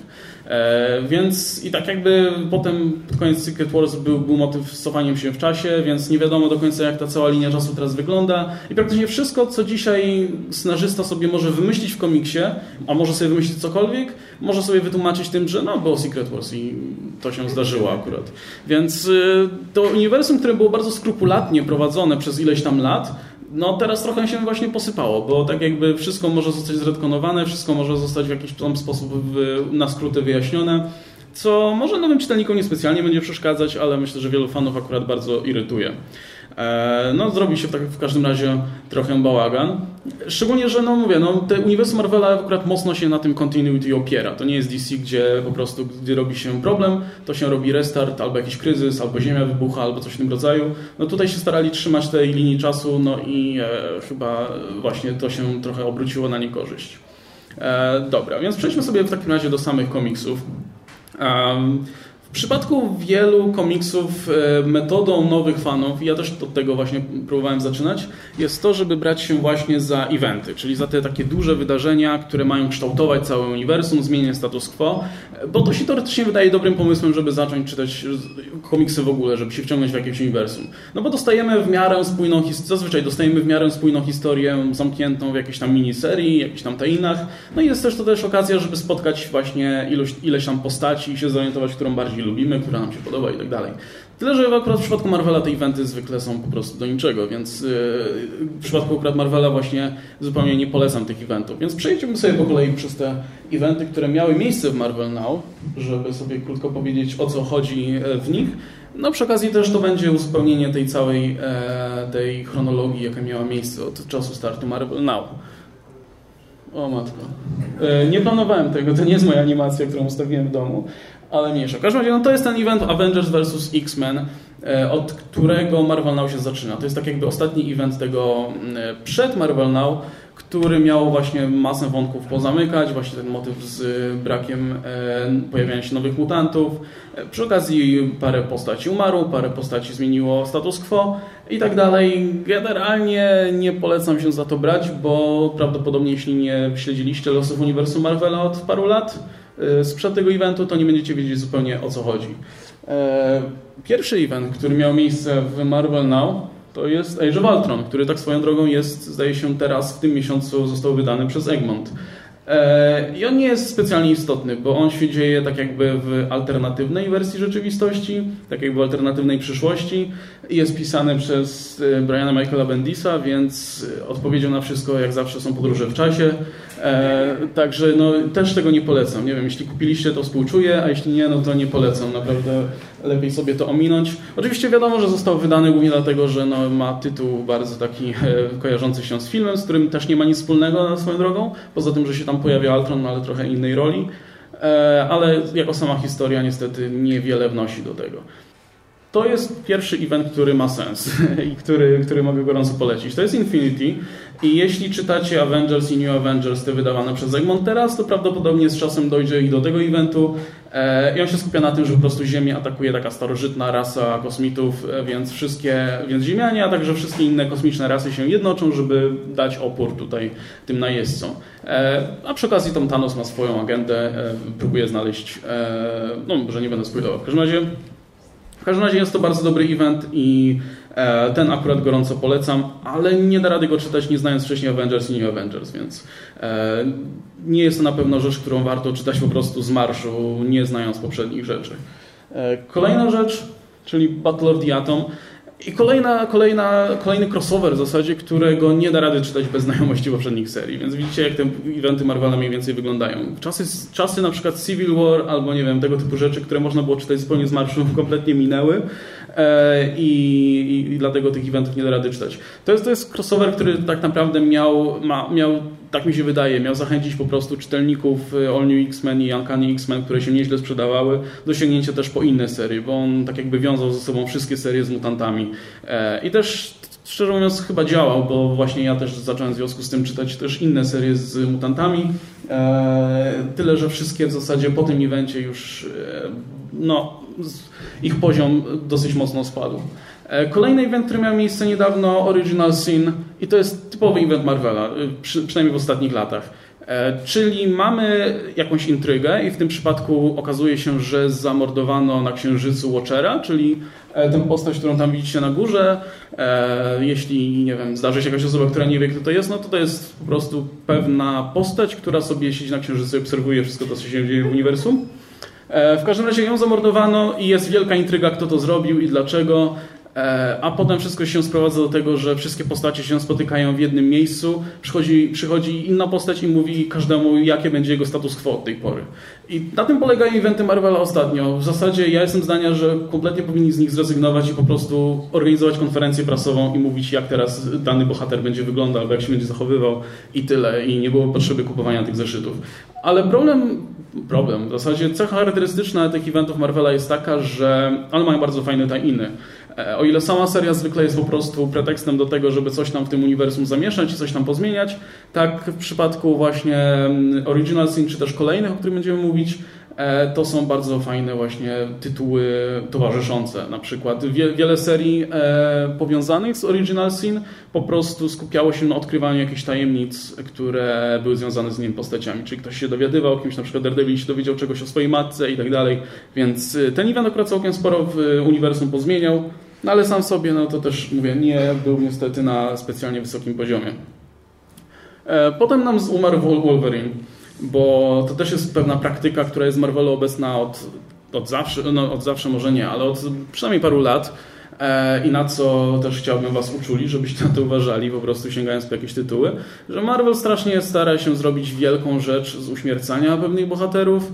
E, więc i tak jakby potem pod koniec Secret Wars był, był motyw z cofaniem się w czasie, więc nie wiadomo do końca jak ta cała linia czasu teraz wygląda i praktycznie wszystko, co dzisiaj scenarzysta sobie może wymyślić w komiksie, a może sobie wymyślić cokolwiek, może sobie wytłumaczyć tym, że no było Secret Wars i to się zdarzyło akurat. Więc y, to uniwersum, które było bardzo skrupulatnie prowadzone przez ileś tam lat, no teraz trochę się właśnie posypało, bo tak jakby wszystko może zostać zredkonowane, wszystko może zostać w jakiś tam sposób na skróty wyjaśnione, co może nowym czytelnikom niespecjalnie będzie przeszkadzać, ale myślę, że wielu fanów akurat bardzo irytuje. E, no, zrobi się w, tak, w każdym razie trochę bałagan. Szczególnie, że no mówię, no, te uniwersum Marvela akurat mocno się na tym continuity opiera. To nie jest DC, gdzie po prostu, gdy robi się problem, to się robi restart, albo jakiś kryzys, albo ziemia wybucha, albo coś w tym rodzaju. No tutaj się starali trzymać tej linii czasu, no i e, chyba właśnie to się trochę obróciło na niekorzyść. E, dobra, więc przejdźmy sobie w takim razie do samych komiksów. Um, w przypadku wielu komiksów e, metodą nowych fanów, i ja też od tego właśnie próbowałem zaczynać, jest to, żeby brać się właśnie za eventy, czyli za te takie duże wydarzenia, które mają kształtować całe uniwersum, zmieniać status quo, bo to się teoretycznie wydaje dobrym pomysłem, żeby zacząć czytać komiksy w ogóle, żeby się wciągnąć w jakieś uniwersum. No bo dostajemy w miarę spójną historię, zazwyczaj dostajemy w miarę spójną historię zamkniętą w jakiejś tam miniserii, jakichś tam tainach, no i jest też to też okazja, żeby spotkać właśnie ilość, ileś tam postaci i się zorientować, którą bardziej lubimy, która nam się podoba i tak dalej. Tyle, że akurat w przypadku Marvela te eventy zwykle są po prostu do niczego, więc yy, w przypadku akurat Marvela właśnie zupełnie nie polecam tych eventów. Więc przejdźmy sobie po kolei przez te eventy, które miały miejsce w Marvel Now, żeby sobie krótko powiedzieć o co chodzi e, w nich. No przy okazji też to będzie uzupełnienie tej całej e, tej chronologii, jaka miała miejsce od czasu startu Marvel Now. O matko. E, nie planowałem tego, to nie jest moja animacja, którą ustawiłem w domu, ale mniejsza. W każdym razie no to jest ten event Avengers vs. X-Men, e, od którego Marvel Now się zaczyna. To jest tak jakby ostatni event tego e, przed Marvel Now, który miał właśnie masę wątków pozamykać, właśnie ten motyw z brakiem e, pojawiania się nowych mutantów. Przy okazji parę postaci umarło, parę postaci zmieniło status quo i tak dalej. Generalnie nie polecam się za to brać, bo prawdopodobnie jeśli nie śledziliście losów uniwersum Marvela od paru lat, sprzed tego eventu, to nie będziecie wiedzieć zupełnie o co chodzi. E, pierwszy event, który miał miejsce w Marvel Now, to jest Age of Ultron, który tak swoją drogą jest, zdaje się teraz w tym miesiącu został wydany przez Egmont. E, I on nie jest specjalnie istotny, bo on się dzieje tak jakby w alternatywnej wersji rzeczywistości, tak jakby w alternatywnej przyszłości. Jest pisany przez e, Briana Michaela Bendisa, więc odpowiedzią na wszystko jak zawsze są podróże w czasie. E, także no, też tego nie polecam. Nie wiem, jeśli kupiliście to współczuję, a jeśli nie, no to nie polecam. Naprawdę lepiej sobie to ominąć. Oczywiście wiadomo, że został wydany głównie dlatego, że no, ma tytuł bardzo taki e, kojarzący się z filmem, z którym też nie ma nic wspólnego na swoją drogą, poza tym, że się tam pojawia Altron, no, ale trochę innej roli. E, ale jako sama historia niestety niewiele wnosi do tego. To jest pierwszy event, który ma sens i który, który mogę gorąco polecić. To jest Infinity i jeśli czytacie Avengers i New Avengers, te wydawane przez Egmont teraz, to prawdopodobnie z czasem dojdzie i do tego eventu i on się skupia na tym, że po prostu Ziemię atakuje taka starożytna rasa kosmitów, e, więc wszystkie, więc Ziemianie, a także wszystkie inne kosmiczne rasy się jednoczą, żeby dać opór tutaj tym najeźdźcom. E, a przy okazji Tom Thanos ma swoją agendę, próbuje znaleźć, no może nie będę spoilował, w każdym razie w każdym razie jest to bardzo dobry event i e, ten akurat gorąco polecam, ale nie da rady go czytać nie znając wcześniej Avengers i New Avengers, więc e, nie jest to na pewno rzecz, którą warto czytać po prostu z marszu, nie znając poprzednich rzeczy. E, kolejna rzecz, czyli Battle of the Atom. I kolejna, kolejna, kolejny crossover w zasadzie, którego nie da rady czytać bez znajomości poprzednich serii. Więc widzicie, jak te eventy Marvela mniej więcej wyglądają. Czasy, czasy na przykład Civil War albo nie wiem, tego typu rzeczy, które można było czytać zupełnie z marszu, kompletnie minęły. E, I, i, dlatego tych eventów nie da rady czytać. To jest, to jest crossover, który tak naprawdę miał, ma, miał, tak mi się wydaje, miał zachęcić po prostu czytelników e, All New X-Men i Uncanny X-Men, które się nieźle sprzedawały, do sięgnięcia też po inne serie, bo on tak jakby wiązał ze sobą wszystkie serie z mutantami. E, I też szczerze mówiąc chyba działał, bo właśnie ja też zacząłem w związku z tym czytać też inne serie z mutantami. Tyle, że wszystkie w zasadzie po tym evencie już no, ich poziom dosyć mocno spadł. E, kolejny event, który miał miejsce niedawno, Original Sin, i to jest typowy event Marvela, e, przy, przynajmniej w ostatnich latach. E, czyli mamy jakąś intrygę i w tym przypadku okazuje się, że zamordowano na Księżycu Watchera, czyli e, tę postać, którą tam widzicie na górze. Jeśli, nie wiem, zdarzy się jakaś osoba, która nie wie, kto to jest, no to to jest po prostu pewna postać, która sobie siedzi na Księżycu i obserwuje wszystko to, co się dzieje w uniwersum. W każdym razie ją zamordowano i jest wielka intryga, kto to zrobił i dlaczego. E, a potem wszystko się sprowadza do tego, że wszystkie postacie się spotykają w jednym miejscu, przychodzi, przychodzi inna postać i mówi każdemu, jakie będzie jego status quo od tej pory. I na tym polegają eventy Marvela ostatnio. W zasadzie ja jestem zdania, że kompletnie powinni z nich zrezygnować i po prostu organizować konferencję prasową i mówić, jak teraz dany bohater będzie wyglądał, albo jak się będzie zachowywał i tyle. I nie było potrzeby kupowania tych zeszytów. Ale problem, problem, w zasadzie cecha charakterystyczna tych eventów Marvela jest taka, że one mają bardzo fajne tajiny. E, o ile sama seria zwykle jest po prostu pretekstem do tego, żeby coś tam w tym uniwersum zamieszać i coś tam pozmieniać, tak w przypadku właśnie mm, Original Sin, czy też kolejnych, o których będziemy mówić, to są bardzo fajne właśnie tytuły towarzyszące. Na przykład wiele serii e, powiązanych z Original Sin po prostu skupiało się na odkrywaniu jakichś tajemnic, które były związane z innymi postaciami. Czyli ktoś się dowiadywał, kimś na przykład Daredevil się dowiedział czegoś o swojej matce i tak dalej. Więc ten event akurat całkiem sporo w uniwersum pozmieniał. No ale sam sobie, no to też mówię, nie był niestety na specjalnie wysokim poziomie. E, potem nam umarł Wolverine, bo to też jest pewna praktyka, która jest w Marvelu obecna od, od zawsze, no od zawsze może nie, ale od przynajmniej paru lat. E, i na co też chciałbym Was uczuli, żebyście na to uważali, po prostu sięgając po jakieś tytuły, że Marvel strasznie stara się zrobić wielką rzecz z uśmiercania pewnych bohaterów,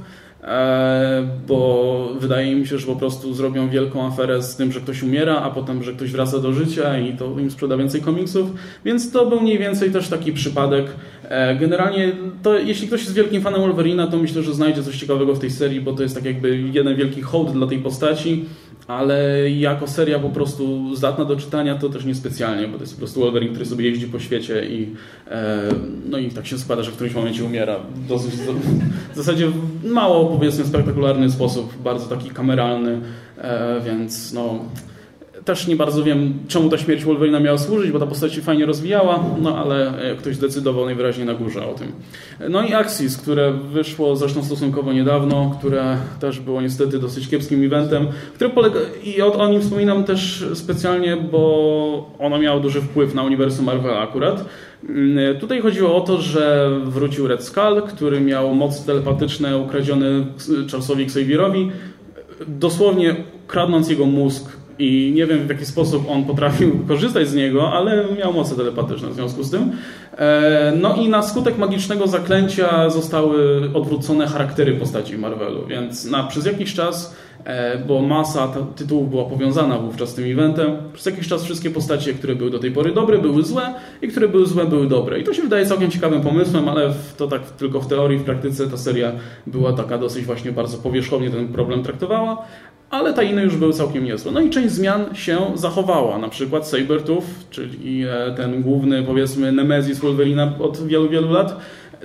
bo wydaje mi się, że po prostu zrobią wielką aferę z tym, że ktoś umiera, a potem, że ktoś wraca do życia i to im sprzeda więcej komiksów, więc to był mniej więcej też taki przypadek. E, generalnie, to jeśli ktoś jest wielkim fanem Wolverina, to myślę, że znajdzie coś ciekawego w tej serii, bo to jest tak jakby jeden wielki hołd dla tej postaci ale jako seria po prostu zdatna do czytania to też niespecjalnie, bo to jest po prostu Wolverine, który sobie jeździ po świecie i e, no i tak się składa, że w którymś momencie umiera. Dosyć, w zasadzie mało powiedzmy spektakularny sposób, bardzo taki kameralny, e, więc no też nie bardzo wiem, czemu ta śmierć Wolverina miała służyć, bo ta postać się fajnie rozwijała, no ale ktoś decydował najwyraźniej na górze o tym. No i Axis, które wyszło zresztą stosunkowo niedawno, które też było niestety dosyć kiepskim eventem, który polega, i o, o nim wspominam też specjalnie, bo ono miało duży wpływ na uniwersum Marvela akurat. Mm, tutaj chodziło o to, że wrócił Red Skull, który miał moc telepatyczne ukradzione Charlesowi Xavierowi, dosłownie kradnąc jego mózg i nie wiem w jaki sposób on potrafił korzystać z niego, ale miał moce telepatyczne w związku z tym. E, no i na skutek magicznego zaklęcia zostały odwrócone charaktery postaci Marvelu, więc na, przez jakiś czas, e, bo masa tytułów była powiązana wówczas z tym eventem, przez jakiś czas wszystkie postacie, które były do tej pory dobre, były złe i które były złe, były dobre. I to się wydaje całkiem ciekawym pomysłem, ale to tak tylko w teorii, w praktyce ta seria była taka dosyć właśnie bardzo powierzchownie ten problem traktowała ale ta inne już były całkiem niezłe. No i część zmian się zachowała, na przykład Sabertooth, czyli e, ten główny, powiedzmy, Nemesis Wolverina od wielu, wielu lat,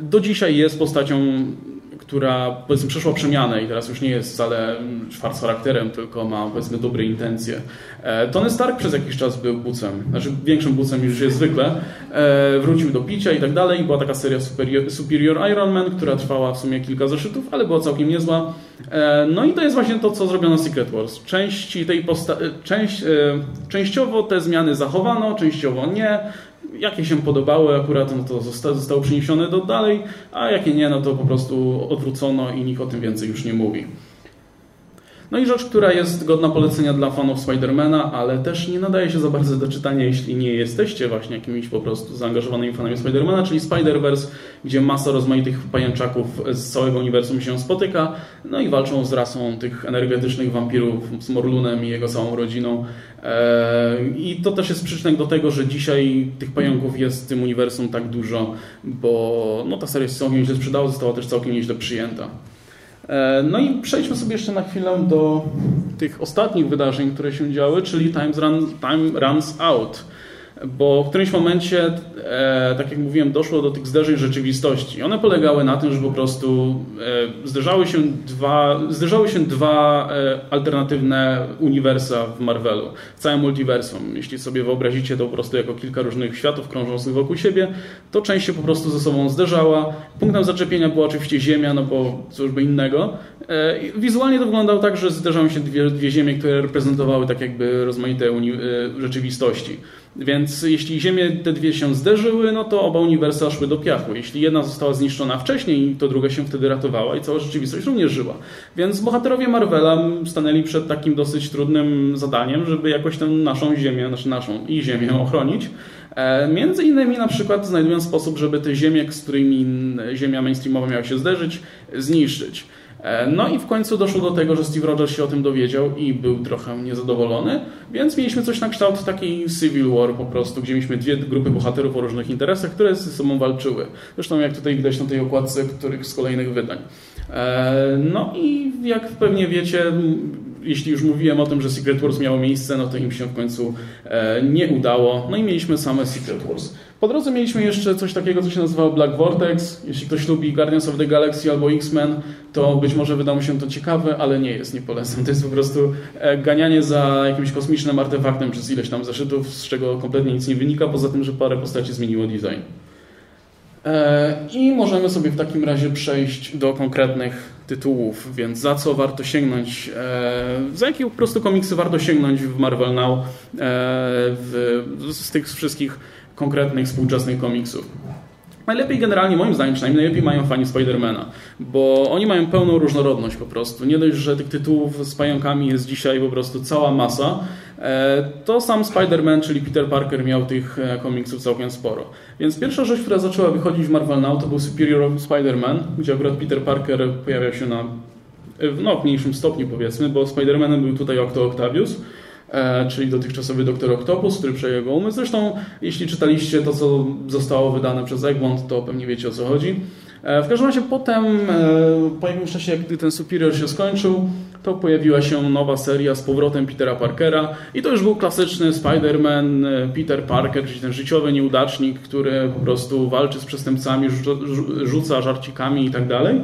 do dzisiaj jest postacią która powiedzmy przeszła przemianę i teraz już nie jest wcale czwart charakterem, tylko ma powiedzmy dobre intencje. E, Tony Stark przez jakiś czas był bucem, znaczy większym bucem niż jest zwykle. E, wrócił do picia i tak dalej. Była taka seria Superior, Superior Iron Man, która trwała w sumie kilka zeszytów, ale była całkiem niezła. E, no i to jest właśnie to, co zrobiono Secret Wars. Części tej posta- część, częściowo te zmiany zachowano, częściowo nie jakie się podobały akurat, no to zosta zostały przeniesione do dalej, a jakie nie, no to po prostu odwrócono i nikt o tym więcej już nie mówi. No i rzecz, która jest godna polecenia dla fanów Spidermana, ale też nie nadaje się za bardzo do czytania, jeśli nie jesteście właśnie jakimiś po prostu zaangażowanymi fanami Spidermana, czyli Spider-Verse, gdzie masa rozmaitych pajęczaków z całego uniwersum się spotyka, no i walczą z rasą tych energetycznych wampirów, z Morlunem i jego całą rodziną. Eee, I to też jest przyczynek do tego, że dzisiaj tych pająków jest w tym uniwersum tak dużo, bo no, ta seria się całkiem nieźle sprzedała, została też całkiem nieźle przyjęta. E, no i przejdźmy sobie jeszcze na chwilę do tych ostatnich wydarzeń, które się działy, czyli Time, run, time Runs Out. Bo w którymś momencie, e, tak jak mówiłem, doszło do tych zderzeń rzeczywistości. One polegały na tym, że po prostu e, zderzały się dwa, zderzały się dwa e, alternatywne uniwersa w Marvelu, w całym multiversum. Jeśli sobie wyobrazicie to po prostu jako kilka różnych światów krążących wokół siebie, to część się po prostu ze sobą zderzała. Punktem zaczepienia była oczywiście Ziemia, no bo cóż by innego. E, wizualnie to wyglądało tak, że zderzały się dwie, dwie Ziemie, które reprezentowały tak jakby rozmaite uni- e, rzeczywistości. Więc jeśli Ziemie te dwie się zderzyły, no to oba uniwersa szły do piachu. Jeśli jedna została zniszczona wcześniej, to druga się wtedy ratowała i cała rzeczywistość również żyła. Więc bohaterowie Marvela stanęli przed takim dosyć trudnym zadaniem, żeby jakoś tę naszą Ziemię, znaczy naszą i Ziemię ochronić. E, między innymi na przykład znajdując sposób, żeby te ziemie, z którymi ziemia mainstreamowa miała się zderzyć, zniszczyć. E, no i w końcu doszło do tego, że Steve Rogers się o tym dowiedział i był trochę niezadowolony, więc mieliśmy coś na kształt takiej Civil War po prostu, gdzie mieliśmy dwie grupy bohaterów o różnych interesach, które ze sobą walczyły. Zresztą jak tutaj widać na tej okładce których z kolejnych wydań. E, no i jak pewnie wiecie, jeśli już mówiłem o tym, że Secret Wars miało miejsce, no to im się w końcu e, nie udało. No i mieliśmy same Secret Wars. Po drodze mieliśmy jeszcze coś takiego, co się nazywało Black Vortex. Jeśli ktoś lubi Guardians of the Galaxy albo X-Men, to być może wyda mu się to ciekawe, ale nie jest, nie polecam. To jest po prostu e, ganianie za jakimś kosmicznym artefaktem przez ileś tam zeszytów, z czego kompletnie nic nie wynika, poza tym, że parę postaci zmieniło design. E, I możemy sobie w takim razie przejść do konkretnych tytułów, więc za co warto sięgnąć, e, za jakie po prostu komiksy warto sięgnąć w Marvel Now w, z tych wszystkich konkretnych współczesnych komiksów. Najlepiej generalnie, moim zdaniem przynajmniej, najlepiej mają fani Spidermana, bo oni mają pełną różnorodność po prostu. Nie dość, że tych tytułów z pająkami jest dzisiaj po prostu cała masa, e, to sam Spider-Man, czyli Peter Parker miał tych e, komiksów całkiem sporo. Więc pierwsza rzecz, która zaczęła wychodzić w Marvel Now to był Superior Spider-Man, gdzie akurat Peter Parker pojawiał się na w no, mniejszym stopniu powiedzmy, bo Spider-Manem był tutaj Octo Octavius, E, czyli dotychczasowy Doktor Octopus, który przejął go umysł. Zresztą, jeśli czytaliście to, co zostało wydane przez Egmont, to pewnie wiecie o co chodzi. E, w każdym razie potem, e, po jakimś czasie, gdy ten Superior się skończył, to pojawiła się nowa seria z powrotem Petera Parkera i to już był klasyczny Spider-Man, Peter Parker, czyli ten życiowy nieudacznik, który po prostu walczy z przestępcami, rzuca żarcikami i tak dalej.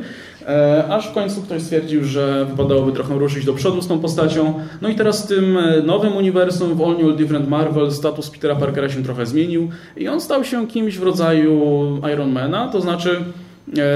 E, aż w końcu ktoś stwierdził, że wypadałoby trochę ruszyć do przodu z tą postacią. No i teraz w tym e, nowym uniwersum, w All New Different Marvel, status Petera Parkera się trochę zmienił i on stał się kimś w rodzaju Ironmana, to znaczy E,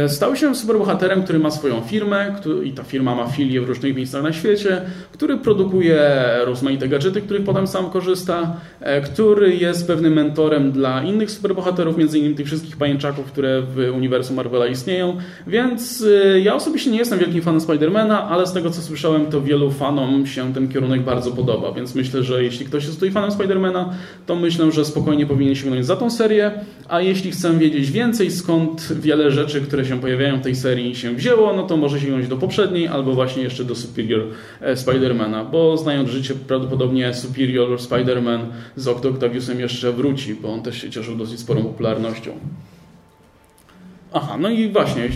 stał się superbohaterem, który ma swoją firmę i ta firma ma filie w różnych miejscach na świecie, który produkuje rozmaite gadżety, których potem sam korzysta, e, który jest pewnym mentorem dla innych superbohaterów, między innymi tych wszystkich pajęczaków, które w uniwersum Marvela istnieją. Więc e, ja osobiście nie jestem wielkim fanem Spidermana, ale z tego co słyszałem, to wielu fanom się ten kierunek bardzo podoba, więc myślę, że jeśli ktoś jest tutaj fanem Spidermana, to myślę, że spokojnie powinien sięgnąć za tą serię, a jeśli chcę wiedzieć więcej, skąd wiele rzeczy, które się pojawiają w tej serii się wzięło, no to może sięgnąć do poprzedniej albo właśnie jeszcze do Superior e, Spidermana, bo znając życie prawdopodobnie Superior Spiderman z Octo Octaviusem jeszcze wróci, bo on też się cieszył dosyć sporą popularnością. Aha, no i właśnie,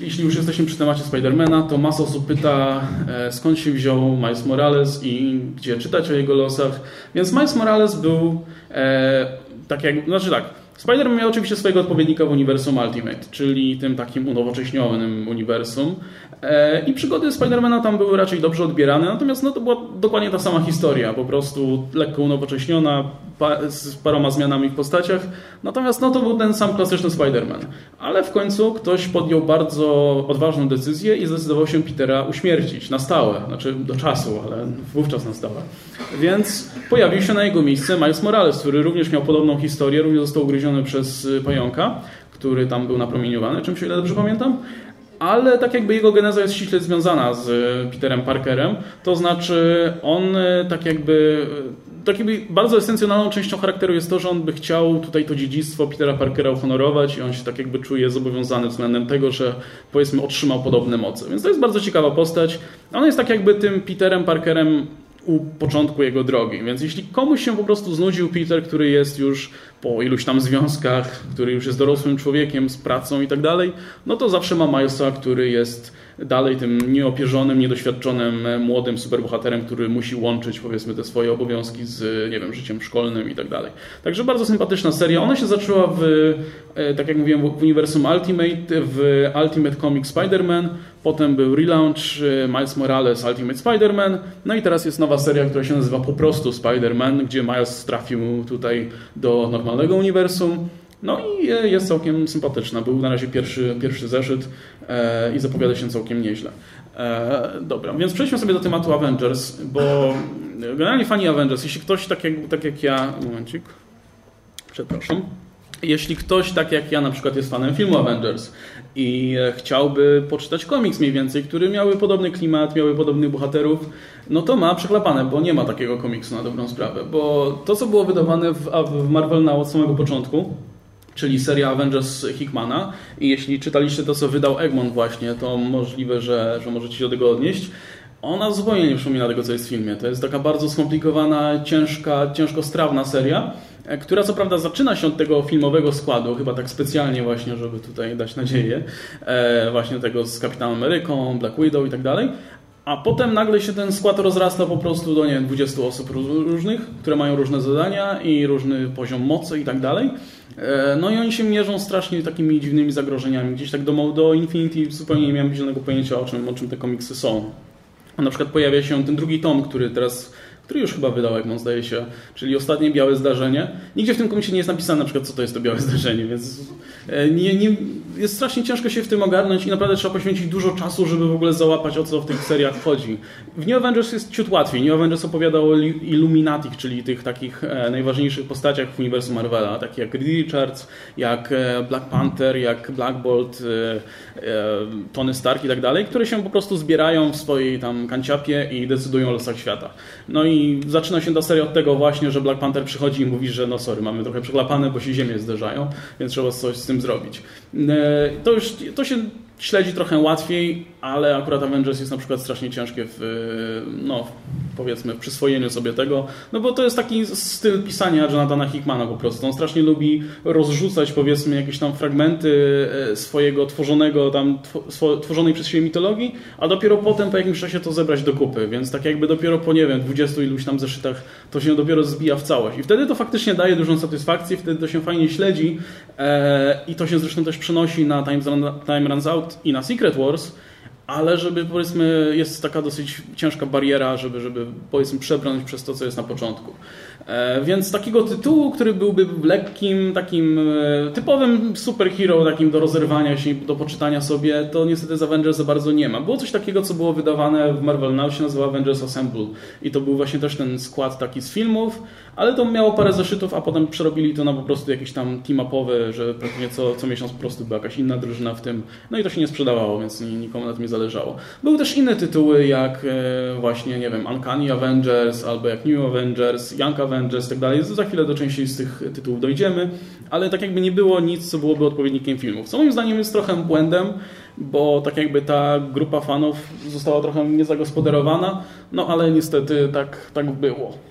jeśli, już jesteśmy przy temacie Spidermana, to masa osób pyta, e, skąd się wziął Miles Morales i gdzie czytać o jego losach. Więc Miles Morales był, e, tak jak, znaczy tak, Spider-Man miał oczywiście swojego odpowiednika w uniwersum Ultimate, czyli tym takim unowocześnionym uniwersum. E, I przygody Spidermana tam były raczej dobrze odbierane, natomiast no, to była dokładnie ta sama historia, po prostu lekko unowocześniona, z paroma zmianami w postaciach. Natomiast no, to był ten sam klasyczny Spider-Man. Ale w końcu ktoś podjął bardzo odważną decyzję i zdecydował się Petera uśmiercić na stałe, znaczy do czasu, ale wówczas na stałe. Więc pojawił się na jego miejsce Miles Morales, który również miał podobną historię, również został ugryziony przez pająka, który tam był napromieniowany, czymś o ile dobrze pamiętam ale tak jakby jego geneza jest ściśle związana z Peterem Parkerem, to znaczy on tak jakby takim bardzo esencjonalną częścią charakteru jest to, że on by chciał tutaj to dziedzictwo Petera Parkera uhonorować i on się tak jakby czuje zobowiązany względem tego, że powiedzmy otrzymał podobne moce. Więc to jest bardzo ciekawa postać. On jest tak jakby tym Peterem Parkerem u początku jego drogi. Więc jeśli komuś się po prostu znudził Peter, który jest już po iluś tam związkach, który już jest dorosłym człowiekiem z pracą i tak dalej, no to zawsze ma Milesa, który jest dalej tym nieopierzonym, niedoświadczonym, młodym superbohaterem, który musi łączyć powiedzmy te swoje obowiązki z, nie wiem, życiem szkolnym i tak dalej. Także bardzo sympatyczna seria. Ona się zaczęła w, e, tak jak mówiłem, w uniwersum Ultimate, w Ultimate Comic Spider-Man, potem był relaunch e, Miles Morales Ultimate Spider-Man, no i teraz jest nowa seria, która się nazywa po prostu Spider-Man, gdzie Miles trafił tutaj do normalnego uniwersum. No i jest całkiem sympatyczna. Był na razie pierwszy, pierwszy zeszyt e, i zapowiada się całkiem nieźle. E, dobra, więc przejdźmy sobie do tematu Avengers, bo generalnie fani Avengers, jeśli ktoś tak jak, tak jak ja... Momencik. Przepraszam. Jeśli ktoś tak jak ja na przykład jest fanem filmu Avengers i chciałby poczytać komiks mniej więcej, który miały podobny klimat, miały podobnych bohaterów, no to ma przechlapane, bo nie ma takiego komiksu na dobrą sprawę. Bo to, co było wydawane w Marvel na od samego początku, czyli seria Avengers Hickmana. I jeśli czytaliście to, co wydał Egmont właśnie, to możliwe, że, że możecie się do tego odnieść. Ona zupełnie nie przypomina tego, co jest w filmie. To jest taka bardzo skomplikowana, ciężka, ciężko strawna seria, e, która co prawda zaczyna się od tego filmowego składu, chyba tak specjalnie właśnie, żeby tutaj dać nadzieję, e, właśnie tego z Kapitanem Ameryką, Black Widow i tak dalej, a potem nagle się ten skład rozrasta po prostu do nie wiem, 20 osób różnych, które mają różne zadania i różny poziom mocy i tak dalej. E, no i oni się mierzą strasznie takimi dziwnymi zagrożeniami. Gdzieś tak do, do Infinity zupełnie nie miałem zielonego pojęcia o czym, o czym te komiksy są. A na przykład pojawia się ten drugi tom, który teraz który już chyba wydał Egmont, zdaje się, czyli ostatnie białe zdarzenie. Nigdzie w tym komiksie nie jest napisane na przykład, co to jest to białe zdarzenie, więc e, nie, nie, jest strasznie ciężko się w tym ogarnąć i naprawdę trzeba poświęcić dużo czasu, żeby w ogóle załapać, o co w tych seriach chodzi. W New Avengers jest ciut łatwiej. New Avengers opowiada o Illuminati, czyli tych takich e, najważniejszych postaciach w uniwersum Marvela, takich jak Richards, jak e, Black Panther, jak Black Bolt, Tony Stark i tak dalej, które się po prostu zbierają w swojej tam kanciapie i decydują o losach świata. No i i zaczyna się ta seria od tego właśnie, że Black Panther przychodzi i mówi, że no sorry, mamy trochę przeklapane, bo się ziemię zderzają, więc trzeba coś z tym zrobić. E, to już to się śledzi trochę łatwiej, ale akurat Avengers jest na przykład strasznie ciężkie w, no, powiedzmy, w przyswojeniu sobie tego, no bo to jest taki styl pisania Jonathana Hickmana po prostu. On strasznie lubi rozrzucać, powiedzmy, jakieś tam fragmenty e, swojego tworzonego tam, tworzonej przez siebie mitologii, a dopiero potem po jakimś czasie to zebrać do kupy, więc tak jakby dopiero po, nie wiem, 20 iluś tam zeszytach to się dopiero zbija w całość. I wtedy to faktycznie daje dużą satysfakcję, wtedy to się fajnie śledzi e, i to się zresztą też przenosi na Time, Time Runs Out i na Secret Wars, ale żeby powiedzmy jest taka dosyć ciężka bariera, żeby, żeby powiedzmy przebrnąć przez to, co jest na początku. E, więc takiego tytułu, który byłby lekkim, takim e, typowym superhero, takim do rozerwania się, do poczytania sobie, to niestety z Avengers za bardzo nie ma. Było coś takiego, co było wydawane w Marvel Now, się nazywa Avengers Assemble i to był właśnie też ten skład taki z filmów, ale to miało parę zeszytów, a potem przerobili to na po prostu jakiś tam team-upowy, że pewnie co, co miesiąc po prostu była jakaś inna drużyna w tym, no i to się nie sprzedawało, więc nikomu na tym nie zależało. Były też inne tytuły, jak e, właśnie, nie wiem, Uncanny Avengers, albo jak New Avengers, Young Avengers i tak dalej. Za chwilę do części z tych tytułów dojdziemy, ale tak jakby nie było nic, co byłoby odpowiednikiem filmów. Co moim zdaniem jest trochę błędem, bo tak jakby ta grupa fanów została trochę niezagospodarowana, no ale niestety tak, tak było.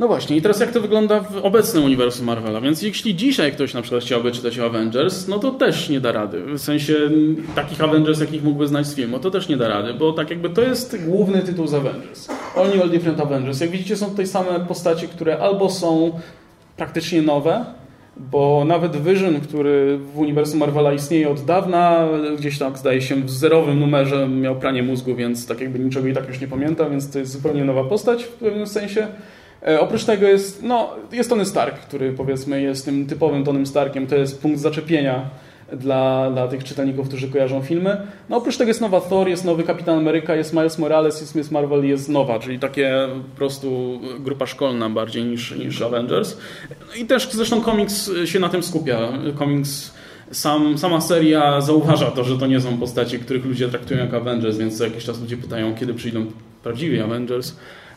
No właśnie, i teraz jak to wygląda w obecnym uniwersum Marvela? Więc jeśli dzisiaj ktoś na przykład chciałby czytać o Avengers, no to też nie da rady. W sensie takich Avengers, jakich mógłby znać z filmu, to też nie da rady, bo tak jakby to jest główny tytuł z Avengers. New, All Different Avengers. Jak widzicie, są tutaj same postacie, które albo są praktycznie nowe, bo nawet Vision, który w uniwersum Marvela istnieje od dawna, gdzieś tam zdaje się w zerowym numerze miał pranie mózgu, więc tak jakby niczego i tak już nie pamięta, więc to jest zupełnie nowa postać w pewnym sensie. E, oprócz tego jest, no, jest Tony Stark, który powiedzmy jest tym typowym Tonym Starkiem, to jest punkt zaczepienia dla, dla tych czytelników, którzy kojarzą filmy. No oprócz tego jest nowa Thor, jest nowy Kapitan Ameryka, jest Miles Morales, jest Miss Marvel, jest nowa, czyli takie po prostu grupa szkolna bardziej niż, niż Avengers. I też zresztą komiks się na tym skupia. Komiks sam, sama seria zauważa to, że to nie są postacie, których ludzie traktują jak Avengers, więc co jakiś czas ludzie pytają, kiedy przyjdą prawdziwi Avengers.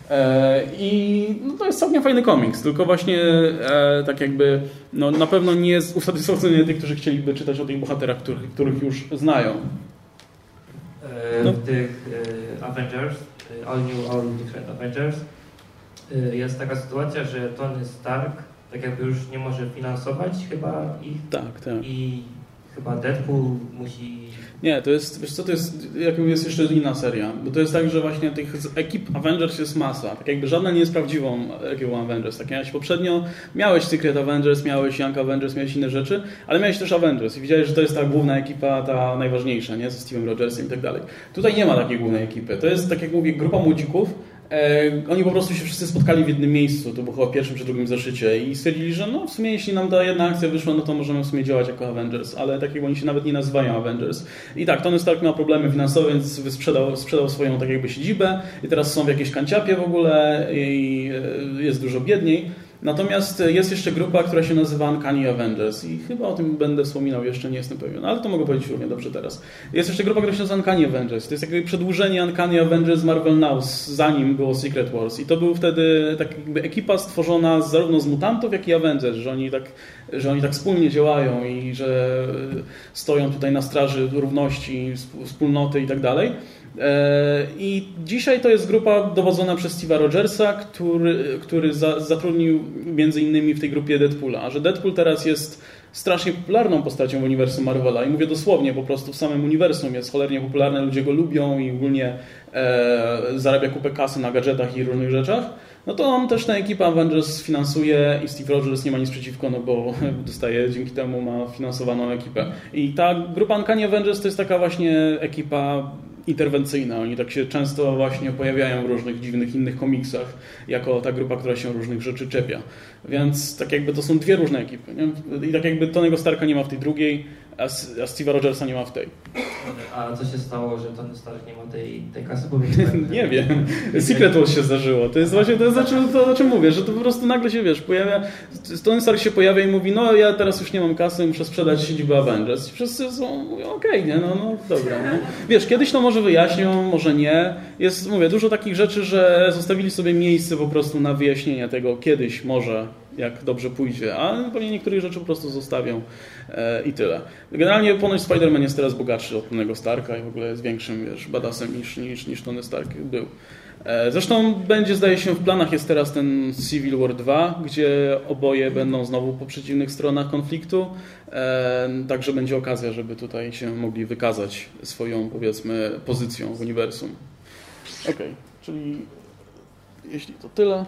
E, I no, to jest całkiem fajny komiks, tylko właśnie e, tak jakby no, na pewno nie jest usatysfakcjonuje tych, którzy chcieliby czytać o tych bohaterach, których, których już znają. E, no. W tych Avengers, All New, All Different Avengers jest taka sytuacja, że Tony Stark tak jakby już nie może finansować chyba ich tak, tak. i chyba Deadpool musi Nie, to jest, wiesz co, to jest, jak jest jeszcze inna seria, bo to jest tak, że właśnie tych ekip Avengers jest masa, tak jakby żadna nie jest prawdziwą ekipą Avengers, tak miałeś poprzednio, miałeś Secret Avengers, miałeś Young Avengers, miałeś inne rzeczy, ale miałeś też Avengers i widziałeś, że to jest ta główna ekipa, ta najważniejsza, nie, ze Steve'em Rogersem i tak dalej. Tutaj nie ma takiej głównej ekipy, to jest, tak jak mówię, grupa młodzików, oni po prostu się wszyscy spotkali w jednym miejscu, to było chyba w pierwszym czy drugim zeszycie i stwierdzili, że no w sumie jeśli nam ta jedna akcja wyszła, no to możemy w sumie działać jako Avengers, ale tak jak oni się nawet nie nazywają Avengers. I tak, Tony Stark miał problemy finansowe, więc sprzedał, sprzedał swoją tak jakby siedzibę i teraz są w jakiejś kanciapie w ogóle i e, jest dużo biedniej. Natomiast jest jeszcze grupa, która się nazywa Uncanny Avengers i chyba o tym będę wspominał jeszcze, nie jestem pewien, ale to mogę powiedzieć równie dobrze teraz. Jest jeszcze grupa, która się nazywa Uncanny Avengers. To jest jakby przedłużenie Uncanny Avengers Marvel Now, zanim było Secret Wars. I to był wtedy tak jakby ekipa stworzona zarówno z mutantów, jak i Avengers, że oni tak, że oni tak wspólnie działają i że stoją tutaj na straży równości, wspólnoty i tak dalej. E, I dzisiaj to jest grupa dowodzona przez Steve'a Rogersa, który, który za, zatrudnił między innymi w tej grupie Deadpoola. A że Deadpool teraz jest strasznie popularną postacią w uniwersum Marvela i mówię dosłownie, po prostu w samym uniwersum jest cholernie popularny, ludzie go lubią i ogólnie e, zarabia kupę kasy na gadżetach i różnych rzeczach, no to on też tę ekipę Avengers finansuje i Steve Rogers nie ma nic przeciwko, no bo dostaje, dzięki temu ma finansowaną ekipę. I ta grupa Uncanny Avengers to jest taka właśnie ekipa interwencyjna. Oni tak się często właśnie pojawiają w różnych dziwnych innych komiksach, jako ta grupa, która się różnych rzeczy czepia. Więc tak jakby to są dwie różne ekipy. Nie? I tak jakby Tonego Starka nie ma w tej drugiej, a, a Steve'a Rogersa nie ma w tej. A co się stało, że Tony Stark nie ma tej, tej kasy? nie wiem. Secret Wars się zdarzyło. To jest właśnie to, jest to, o czym mówię, że to po prostu nagle się, wiesz, pojawia, Tony Stark się pojawia i mówi, no ja teraz już nie mam kasy, muszę sprzedać siedzibę Avengers. I wszyscy są, okej, okay, nie, no, no dobra. Nie? Wiesz, kiedyś to może wyjaśnią, może nie. Jest, mówię, dużo takich rzeczy, że zostawili sobie miejsce po prostu na wyjaśnienie tego kiedyś może jak dobrze pójdzie, a pewnie niektórych rzeczy po prostu zostawią e, i tyle. Generalnie ponoć Spider-Man jest teraz bogatszy od Tonego Starka i w ogóle jest większym wiesz, badasem niż, niż, niż Tony Stark był. E, zresztą będzie, zdaje się, w planach jest teraz ten Civil War 2, gdzie oboje będą znowu po przeciwnych stronach konfliktu, e, także będzie okazja, żeby tutaj się mogli wykazać swoją, powiedzmy, pozycją w uniwersum. Ok, czyli jeśli to tyle.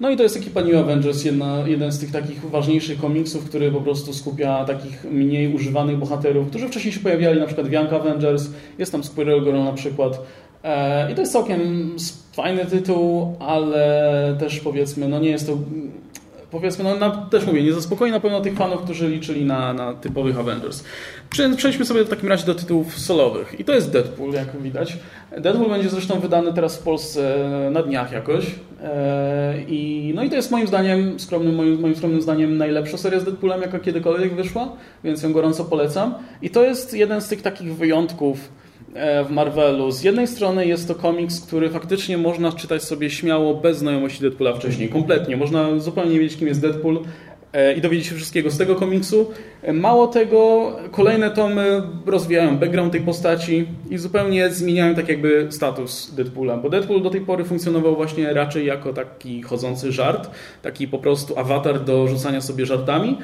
No i to jest ekipa New Avengers, jedna, jeden z tych takich ważniejszych komiksów, który po prostu skupia takich mniej używanych bohaterów, którzy wcześniej się pojawiali, na przykład w Young Avengers, jest tam Squirrel Girl na przykład. E, I to jest całkiem fajny tytuł, ale też powiedzmy, no nie jest to powiedzmy, no, na, też mówię, nie zaspokoi na pewno tych fanów, którzy liczyli na, na typowych Avengers. Przejdźmy sobie w takim razie do tytułów solowych. I to jest Deadpool, jak widać. Deadpool będzie zresztą wydany teraz w Polsce na dniach jakoś. E, I, no i to jest moim zdaniem, skromnym, moim, moim skromnym zdaniem, najlepsza seria z Deadpoolem, jaka kiedykolwiek wyszła, więc ją gorąco polecam. I to jest jeden z tych takich wyjątków, w Marvelu. Z jednej strony jest to komiks, który faktycznie można czytać sobie śmiało bez znajomości Deadpoola wcześniej. Kompletnie. Można zupełnie nie wiedzieć, kim jest Deadpool e, i dowiedzieć się wszystkiego z tego komiksu. E, mało tego, kolejne tomy rozwijają background tej postaci i zupełnie zmieniają tak jakby status Deadpoola, bo Deadpool do tej pory funkcjonował właśnie raczej jako taki chodzący żart, taki po prostu awatar do rzucania sobie żartami,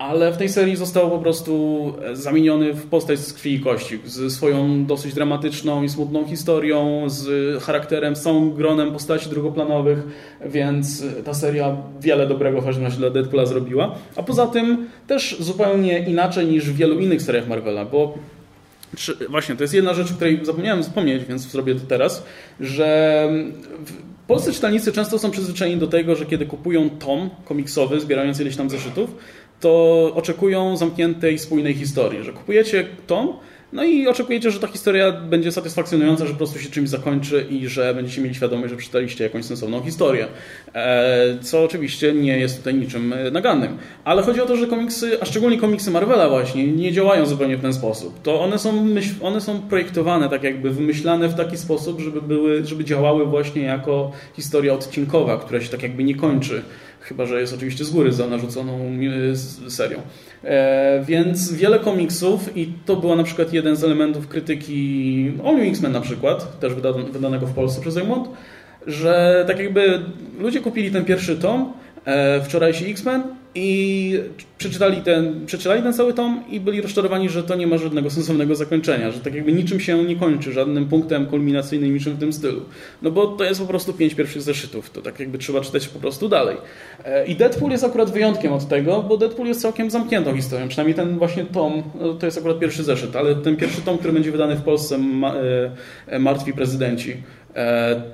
ale w tej serii został po prostu e, zamieniony w postać z krwi i kości, ze swoją dosyć dramatyczną i smutną historią, z charakterem, z całym gronem postaci drugoplanowych, więc e, ta seria wiele dobrego w każdym razie dla Deadpoola zrobiła. A poza tym też zupełnie inaczej niż w wielu innych seriach Marvela, bo właśnie, to jest jedna rzecz, o której zapomniałem wspomnieć, więc zrobię to teraz, że polscy czytelnicy często są przyzwyczajeni do tego, że kiedy kupują tom komiksowy, zbierając ileś tam zeszytów, to oczekują zamkniętej, spójnej historii, że kupujecie tom, no i oczekujecie, że ta historia będzie satysfakcjonująca, że po prostu się czymś zakończy i że będziecie mieli świadomość, że przeczytaliście jakąś sensowną historię. E, co oczywiście nie jest tutaj niczym e, nagannym. Ale chodzi o to, że komiksy, a szczególnie komiksy Marvela właśnie, nie działają zupełnie w ten sposób. To one są, one są projektowane, tak jakby wymyślane w taki sposób, żeby, były, żeby działały właśnie jako historia odcinkowa, która się tak jakby nie kończy chyba że jest oczywiście z góry za narzuconą e, serią. E, więc wiele komiksów i to był na przykład jeden z elementów krytyki All X-Men na przykład, też wydanego w Polsce przez Egmont, że tak jakby ludzie kupili ten pierwszy tom, e, wczorajszy X-Men i przeczytali ten, przeczytali ten cały tom i byli rozczarowani, że to nie ma żadnego sensownego zakończenia, że tak jakby niczym się nie kończy, żadnym punktem kulminacyjnym, niczym w tym stylu. No bo to jest po prostu pięć pierwszych zeszytów, to tak jakby trzeba czytać po prostu dalej. E, I Deadpool jest akurat wyjątkiem od tego, bo Deadpool jest całkiem zamkniętą historią, przynajmniej ten właśnie tom, no to jest akurat pierwszy zeszyt, ale ten pierwszy tom, który będzie wydany w Polsce, ma, e, Martwi Prezydenci, E,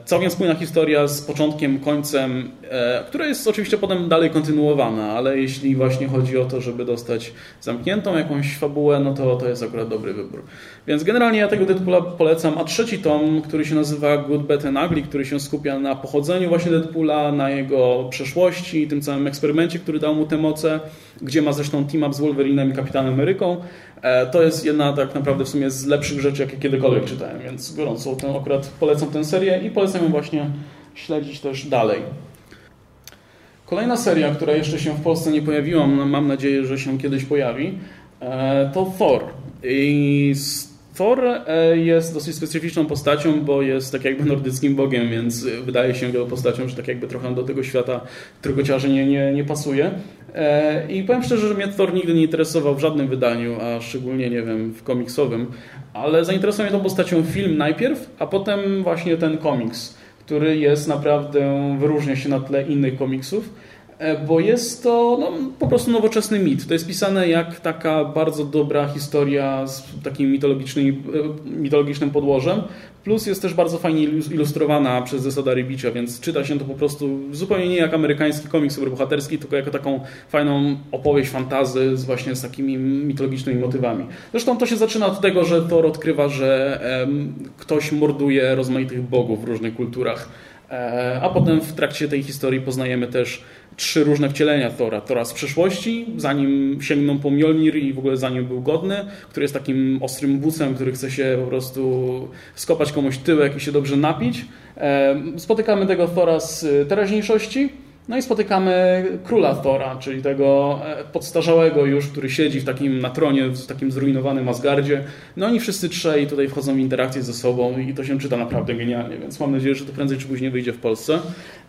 całkiem spójna historia z początkiem, końcem, e, która jest oczywiście potem dalej kontynuowana, ale jeśli właśnie chodzi o to, żeby dostać zamkniętą jakąś fabułę, no to to jest akurat dobry wybór. Więc generalnie ja tego Deadpoola polecam, a trzeci tom, który się nazywa Good, Bad and Ugly, który się skupia na pochodzeniu właśnie Deadpoola, na jego przeszłości, tym całym eksperymencie, który dał mu te moce, gdzie ma zresztą team-up z Wolverinem i Kapitanem Ameryką, E, to jest jedna tak naprawdę w sumie z lepszych rzeczy, jakie kiedykolwiek czytałem, więc gorąco ten, akurat polecam tę serię i polecam ją właśnie śledzić też dalej. Kolejna seria, która jeszcze się w Polsce nie pojawiła, mam nadzieję, że się kiedyś pojawi, e, to Thor. I Thor e, jest dosyć specyficzną postacią, bo jest tak jakby nordyckim bogiem, więc wydaje się go postacią, że tak jakby trochę do tego świata trójkociarzy nie, nie, nie pasuje. E, I powiem szczerze, że mnie Thor nigdy nie interesował w żadnym wydaniu, a szczególnie, nie wiem, w komiksowym, ale zainteresował mnie tą postacią film najpierw, a potem właśnie ten komiks, który jest naprawdę, wyróżnia się na tle innych komiksów. E, bo jest to no, po prostu nowoczesny mit. To jest pisane jak taka bardzo dobra historia z takim mitologicznym, e, mitologicznym podłożem, plus jest też bardzo fajnie ilustrowana przez Zesada Rybicza, więc czyta się to po prostu zupełnie nie jak amerykański komiks superbohaterski, tylko jako taką fajną opowieść fantazy z właśnie z takimi mitologicznymi motywami. Zresztą to się zaczyna od tego, że Thor odkrywa, że em, ktoś morduje rozmaitych bogów w różnych kulturach, e, a potem w trakcie tej historii poznajemy też trzy różne wcielenia Thora. Thora z przeszłości, zanim sięgnął po Mjolnir i w ogóle zanim był godny, który jest takim ostrym bucem, który chce się po prostu skopać komuś tyłek i się dobrze napić. Spotykamy tego Thora z teraźniejszości, no i spotykamy króla Thora, czyli tego e, podstarzałego już, który siedzi w takim na tronie, w takim zrujnowanym Asgardzie. No oni wszyscy trzej tutaj wchodzą w interakcję ze sobą i to się czyta naprawdę genialnie, więc mam nadzieję, że to prędzej czy później wyjdzie w Polsce.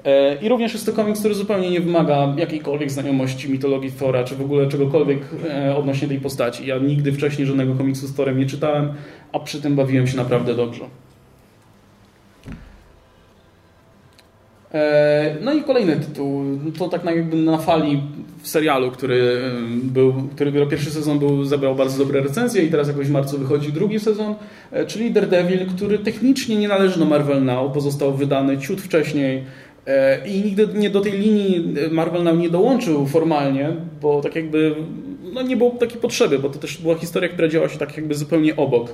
E, I również jest to komiks, który zupełnie nie wymaga jakiejkolwiek znajomości mitologii Thora, czy w ogóle czegokolwiek e, odnośnie tej postaci. Ja nigdy wcześniej żadnego komiksu z Thorem nie czytałem, a przy tym bawiłem się naprawdę dobrze. No i kolejny tytuł, to tak jakby na fali w serialu, który był, który pierwszy sezon był, zebrał bardzo dobre recenzje i teraz jakoś w marcu wychodzi drugi sezon, e, czyli Daredevil, który technicznie nie należy do Marvel Now, pozostał wydany ciut wcześniej e, i nigdy nie do tej linii Marvel Now nie dołączył formalnie, bo tak jakby no nie było takiej potrzeby, bo to też była historia, która działa się tak jakby zupełnie obok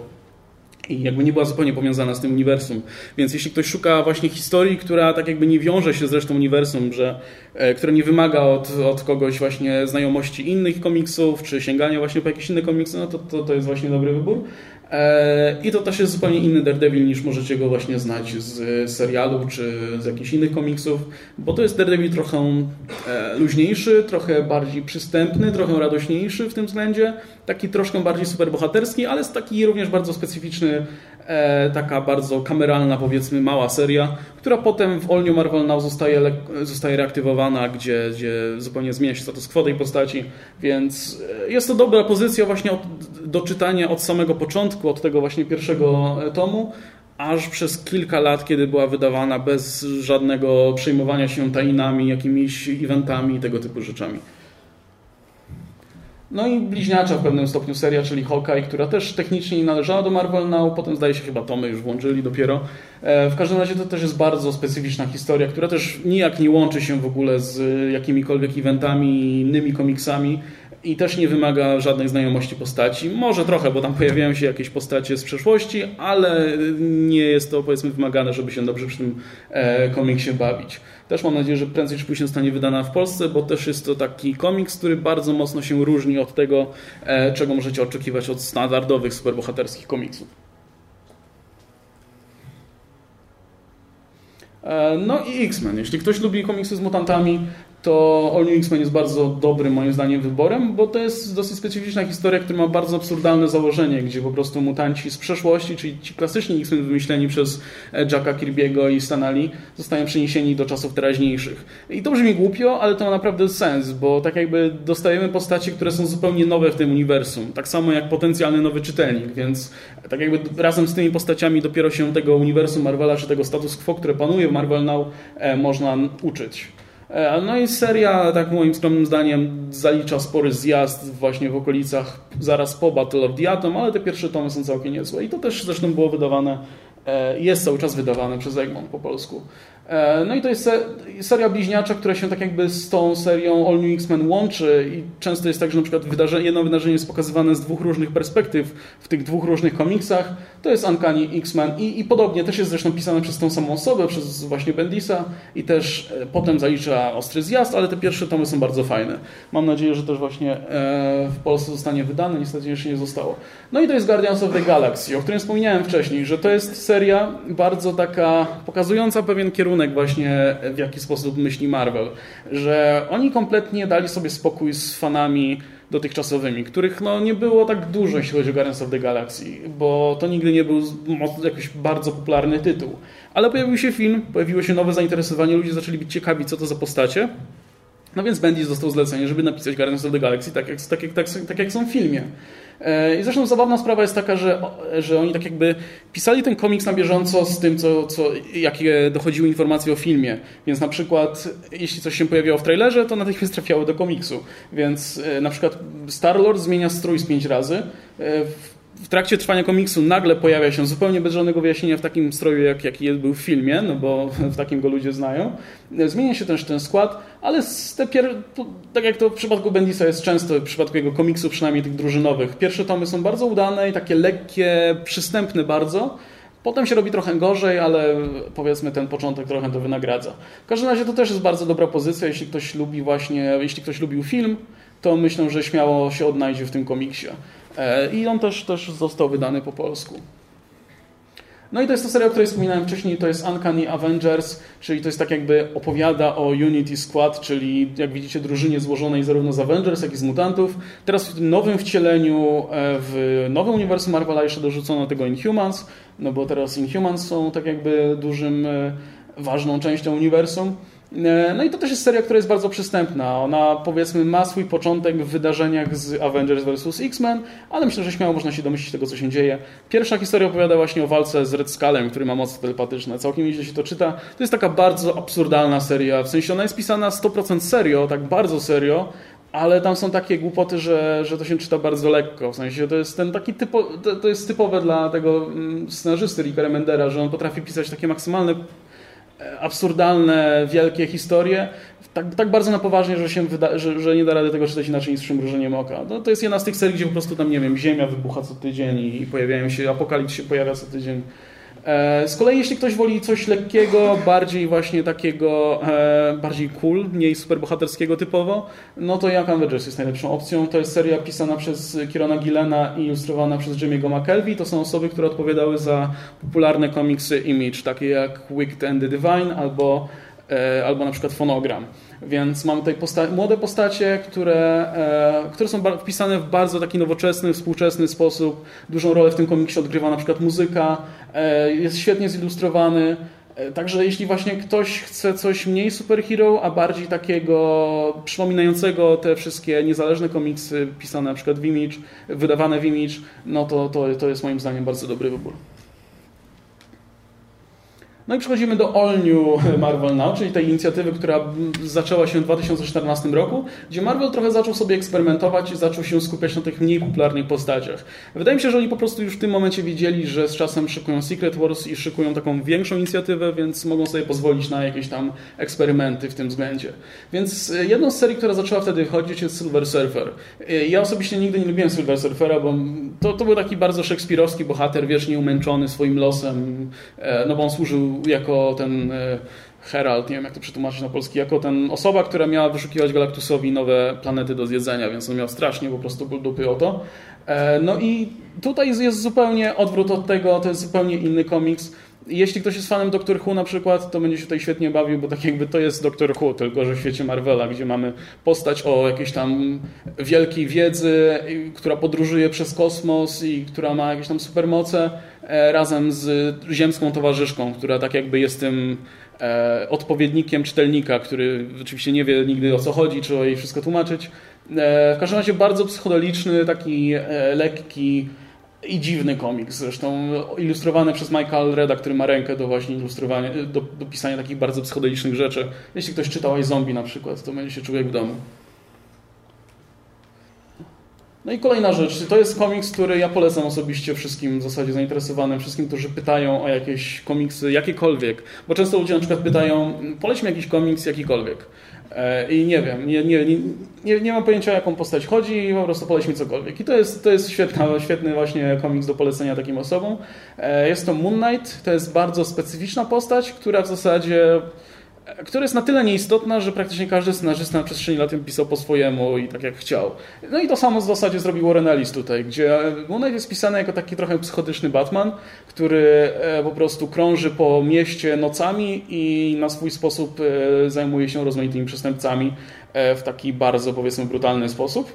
i jakby nie była zupełnie powiązana z tym uniwersum. Więc jeśli ktoś szuka właśnie historii, która tak jakby nie wiąże się z resztą uniwersum, że, e, która nie wymaga od, od kogoś właśnie znajomości innych komiksów, czy sięgania właśnie po jakieś inne komiksy, no to, to, to jest właśnie dobry wybór. E, I to też jest zupełnie inny Daredevil niż możecie go właśnie znać z serialu czy z jakichś innych komiksów, bo to jest Daredevil trochę e, luźniejszy, trochę bardziej przystępny, trochę radośniejszy w tym względzie, taki troszkę bardziej superbohaterski, ale jest taki również bardzo specyficzny, e, taka bardzo kameralna powiedzmy mała seria, która potem w All New Marvel Now zostaje, zostaje reaktywowana, gdzie, gdzie zupełnie zmienia się status quo tej postaci, więc jest to dobra pozycja właśnie od, do czytania od samego początku, od tego właśnie pierwszego tomu, aż przez kilka lat, kiedy była wydawana bez żadnego przejmowania się tajnami, jakimiś eventami i tego typu rzeczami. No i bliźniacza w pewnym stopniu seria, czyli Hawkeye, która też technicznie nie należała do Marvel Now, potem zdaje się chyba Tomy już włączyli dopiero. E, w każdym razie to też jest bardzo specyficzna historia, która też nijak nie łączy się w ogóle z jakimikolwiek eventami innymi komiksami i też nie wymaga żadnej znajomości postaci. Może trochę, bo tam pojawiają się jakieś postacie z przeszłości, ale nie jest to powiedzmy wymagane, żeby się dobrze przy tym e, komiksie bawić. Też mam nadzieję, że prędzej czy później zostanie wydana w Polsce, bo też jest to taki komiks, który bardzo mocno się różni od tego, e, czego możecie oczekiwać od standardowych superbohaterskich komiksów. E, no i X-Men. Jeśli ktoś lubi komiksy z mutantami, to All New X-Men jest bardzo dobrym moim zdaniem wyborem, bo to jest dosyć specyficzna historia, która ma bardzo absurdalne założenie, gdzie po prostu mutanci z przeszłości, czyli ci klasyczni X-Men wymyśleni przez Jacka Kirby'ego i Stanali, zostają przeniesieni do czasów teraźniejszych. I to brzmi głupio, ale to ma naprawdę sens, bo tak jakby dostajemy postacie, które są zupełnie nowe w tym uniwersum, tak samo jak potencjalny nowy czytelnik, więc tak jakby razem z tymi postaciami dopiero się tego uniwersum Marvela, czy tego status quo, które panuje w Marvel Now, e, można uczyć. E, no i seria, tak moim skromnym zdaniem, zalicza spory zjazd właśnie w okolicach zaraz po Battle of the Atom, ale te pierwsze tomy są całkiem niezłe. I to też zresztą było wydawane, e, jest cały czas wydawane przez Egmont po polsku. E, no i to jest seria bliźniacza, która się tak jakby z tą serią All New X-Men łączy i często jest tak, że na przykład wydarzenie, jedno wydarzenie jest pokazywane z dwóch różnych perspektyw w tych dwóch różnych komiksach. To jest Uncanny X-Men I, i podobnie też jest zresztą pisane przez tą samą osobę, przez właśnie Bendisa i też e, potem zalicza Ostry Zjazd, ale te pierwsze tomy są bardzo fajne. Mam nadzieję, że też właśnie e, w Polsce zostanie wydane, niestety jeszcze nie zostało. No i to jest Guardians of the Galaxy, o którym wspomniałem wcześniej, że to jest seria bardzo taka pokazująca pewien kierunek kierunek właśnie, w jaki sposób myśli Marvel. Że oni kompletnie dali sobie spokój z fanami dotychczasowymi, których no, nie było tak dużo, jeśli chodzi o Guardians of the Galaxy, bo to nigdy nie był jakiś bardzo popularny tytuł. Ale pojawił się film, pojawiło się nowe zainteresowanie, ludzie zaczęli być ciekawi, co to za postacie. No więc Bendis został zlecenie, żeby napisać Guardians of the Galaxy tak jak, tak jak, tak, tak jak są w filmie. E, I zresztą zabawna sprawa jest taka, że, że oni tak jakby pisali ten komiks na bieżąco z tym, co, co, jakie dochodziły informacje o filmie. Więc na przykład, jeśli coś się pojawiało w trailerze, to natychmiast trafiało do komiksu. Więc e, na przykład Star-Lord zmienia strój z pięć razy. E, w trakcie trwania komiksu nagle pojawia się zupełnie bez żadnego wyjaśnienia w takim stroju, jak, jaki był w filmie, no bo w takim go ludzie znają. Zmienia się też ten skład, ale te pier... tak jak to w przypadku Bendisa jest często, w przypadku jego komiksów, przynajmniej tych drużynowych, pierwsze tomy są bardzo udane i takie lekkie, przystępne bardzo. Potem się robi trochę gorzej, ale powiedzmy ten początek trochę to wynagradza. W każdym razie to też jest bardzo dobra pozycja, jeśli ktoś lubi właśnie, jeśli ktoś lubił film, to myślę, że śmiało się odnajdzie w tym komiksie. E, I on też, też został wydany po polsku. No i to jest ta seria, o której wspominałem wcześniej, to jest Uncanny Avengers, czyli to jest tak jakby opowiada o Unity Squad, czyli jak widzicie drużynie złożonej zarówno z Avengers, jak i z mutantów. Teraz w tym nowym wcieleniu, e, w nowym uniwersum Marvela jeszcze dorzucono tego Inhumans, no bo teraz Inhumans są tak jakby dużym, e, ważną częścią uniwersum. E, no i to też jest seria, która jest bardzo przystępna. Ona powiedzmy ma swój początek w wydarzeniach z Avengers vs. X-Men, ale myślę, że śmiało można się domyślić tego, co się dzieje. Pierwsza historia opowiada właśnie o walce z Red Skullem, który ma moce telepatyczne. Całkiem nieźle się to czyta. To jest taka bardzo absurdalna seria. W sensie ona jest pisana 100% serio, tak bardzo serio, ale tam są takie głupoty, że, że to się czyta bardzo lekko. W sensie to jest ten taki typo, to, to jest typowe dla tego mm, scenarzysty Ricka Remendera, że on potrafi pisać takie maksymalne absurdalne, wielkie historie, tak, tak bardzo na poważnie, że, się wyda, że, że, nie da rady tego czytać inaczej niż z przymrużeniem oka. No, to jest jedna z tych serii, gdzie po prostu tam, nie wiem, ziemia wybucha co tydzień i pojawiają się, apokalips się pojawia co tydzień. E, z kolei jeśli ktoś woli coś lekkiego, bardziej właśnie takiego, e, bardziej cool, mniej superbohaterskiego typowo, no to Young Avengers jest najlepszą opcją. To jest seria pisana przez Kirona Gillena i ilustrowana przez Jimmy'ego McKelvey. To są osoby, które odpowiadały za popularne komiksy Image, takie jak Wicked and the Divine albo, albo na przykład Phonogram. Więc mamy tutaj posta młode postacie, które, e, które są wpisane w bardzo taki nowoczesny, współczesny sposób. Dużą rolę w tym komiksie odgrywa na przykład muzyka, e, jest świetnie zilustrowany. E, także jeśli właśnie ktoś chce coś mniej superhero, a bardziej takiego przypominającego te wszystkie niezależne komiksy pisane na przykład w Image, wydawane w Image, no to, to, to jest moim zdaniem bardzo dobry wybór. No i przechodzimy do All New Marvel Now, czyli tej inicjatywy, która zaczęła się w 2014 roku, gdzie Marvel trochę zaczął sobie eksperymentować i zaczął się skupiać na tych mniej popularnych postaciach. Wydaje mi się, że oni po prostu już w tym momencie wiedzieli, że z czasem szykują Secret Wars i szykują taką większą inicjatywę, więc mogą sobie pozwolić na jakieś tam eksperymenty w tym względzie. Więc jedną z serii, która zaczęła wtedy chodzić jest Silver Surfer. Ja osobiście nigdy nie lubiłem Silver Surfera, bo to, to był taki bardzo szekspirowski bohater, wiecznie umęczony swoim losem, e, no bo on służył jako ten e, Herald, nie wiem jak to przetłumaczyć na polski, jako ten osoba, która miała wyszukiwać Galactusowi nowe planety do zjedzenia, więc on miał strasznie po prostu ból dupy o to. E, no i tutaj jest zupełnie odwrót od tego, to jest zupełnie inny komiks. jeśli ktoś jest fanem Doctor Who na przykład, to będzie się tutaj świetnie bawił, bo tak jakby to jest Doctor Who, tylko że w świecie Marvela, gdzie mamy postać o jakiejś tam wielkiej wiedzy, która podróżuje przez kosmos i która ma jakieś tam supermoce, razem z ziemską towarzyszką, która tak jakby jest tym e, odpowiednikiem czytelnika, który oczywiście nie wie nigdy o co chodzi, trzeba jej wszystko tłumaczyć. E, w każdym razie bardzo psychodeliczny, taki lekki, i dziwny komiks, zresztą ilustrowany przez Michael Reda, który ma rękę do właśnie ilustrowania, do, do pisania takich bardzo psychodelicznych rzeczy. Jeśli ktoś czytał i zombie na przykład, to będzie się czuł jak w domu. No i kolejna rzecz, to jest komiks, który ja polecam osobiście wszystkim w zasadzie zainteresowanym, wszystkim, którzy pytają o jakieś komiksy, jakiekolwiek. Bo często ludzie na przykład pytają, poleć mi jakiś komiks jakikolwiek. E, I nie wiem, nie, nie, nie, nie mam pojęcia o jaką postać chodzi i po prostu poleć mi cokolwiek. I to jest, to jest świetna, świetny właśnie komiks do polecenia takim osobom. E, jest to Moon Knight, to jest bardzo specyficzna postać, która w zasadzie która jest na tyle nieistotna, że praktycznie każdy scenarzysta na przestrzeni lat pisał po swojemu i tak jak chciał. No i to samo w zasadzie zrobił Warren Ellis tutaj, gdzie Moon Knight jest pisany jako taki trochę psychotyczny Batman, który e, po prostu krąży po mieście nocami i na swój sposób e, zajmuje się rozmaitymi przestępcami e, w taki bardzo, powiedzmy, brutalny sposób.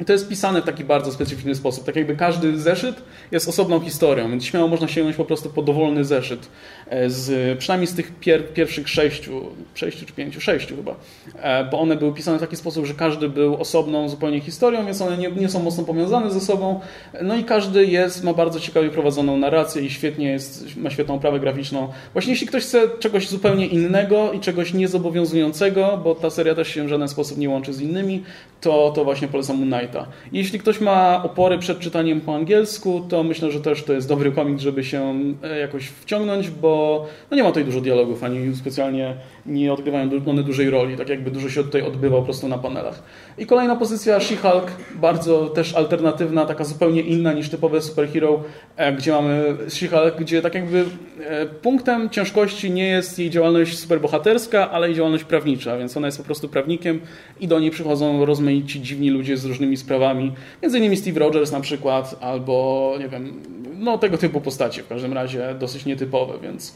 I to jest pisane w taki bardzo specyficzny sposób. Tak jakby każdy zeszyt jest osobną historią, więc śmiało można sięgnąć po prostu po dowolny zeszyt. E, z, przynajmniej z tych pier, pierwszych sześciu, sześciu czy pięciu, sześciu chyba. E, bo one były pisane w taki sposób, że każdy był osobną zupełnie historią, więc one nie, nie są mocno powiązane ze sobą. No i każdy jest, ma bardzo ciekawie prowadzoną narrację i świetnie jest, ma świetną oprawę graficzną. Właśnie jeśli ktoś chce czegoś zupełnie innego i czegoś niezobowiązującego, bo ta seria też się w żaden sposób nie łączy z innymi, to, to właśnie polecam Moon Knighta. Jeśli ktoś ma opory przed czytaniem po angielsku, to myślę, że też to jest dobry komiks, żeby się e, jakoś wciągnąć, bo no nie ma tutaj dużo dialogów, ani specjalnie nie odgrywają one dużej roli, tak jakby dużo się tutaj odbywa po prostu na panelach. I kolejna pozycja She-Hulk, bardzo też alternatywna, taka zupełnie inna niż typowe superhero, e, gdzie mamy She-Hulk, gdzie tak jakby e, punktem ciężkości nie jest jej działalność superbohaterska, ale jej działalność prawnicza, więc ona jest po prostu prawnikiem i do niej przychodzą rozmaici dziwni ludzie z różnymi sprawami, między innymi Steve Rogers na przykład, albo nie wiem, no tego typu postacie, w każdym razie dosyć nietypowe, więc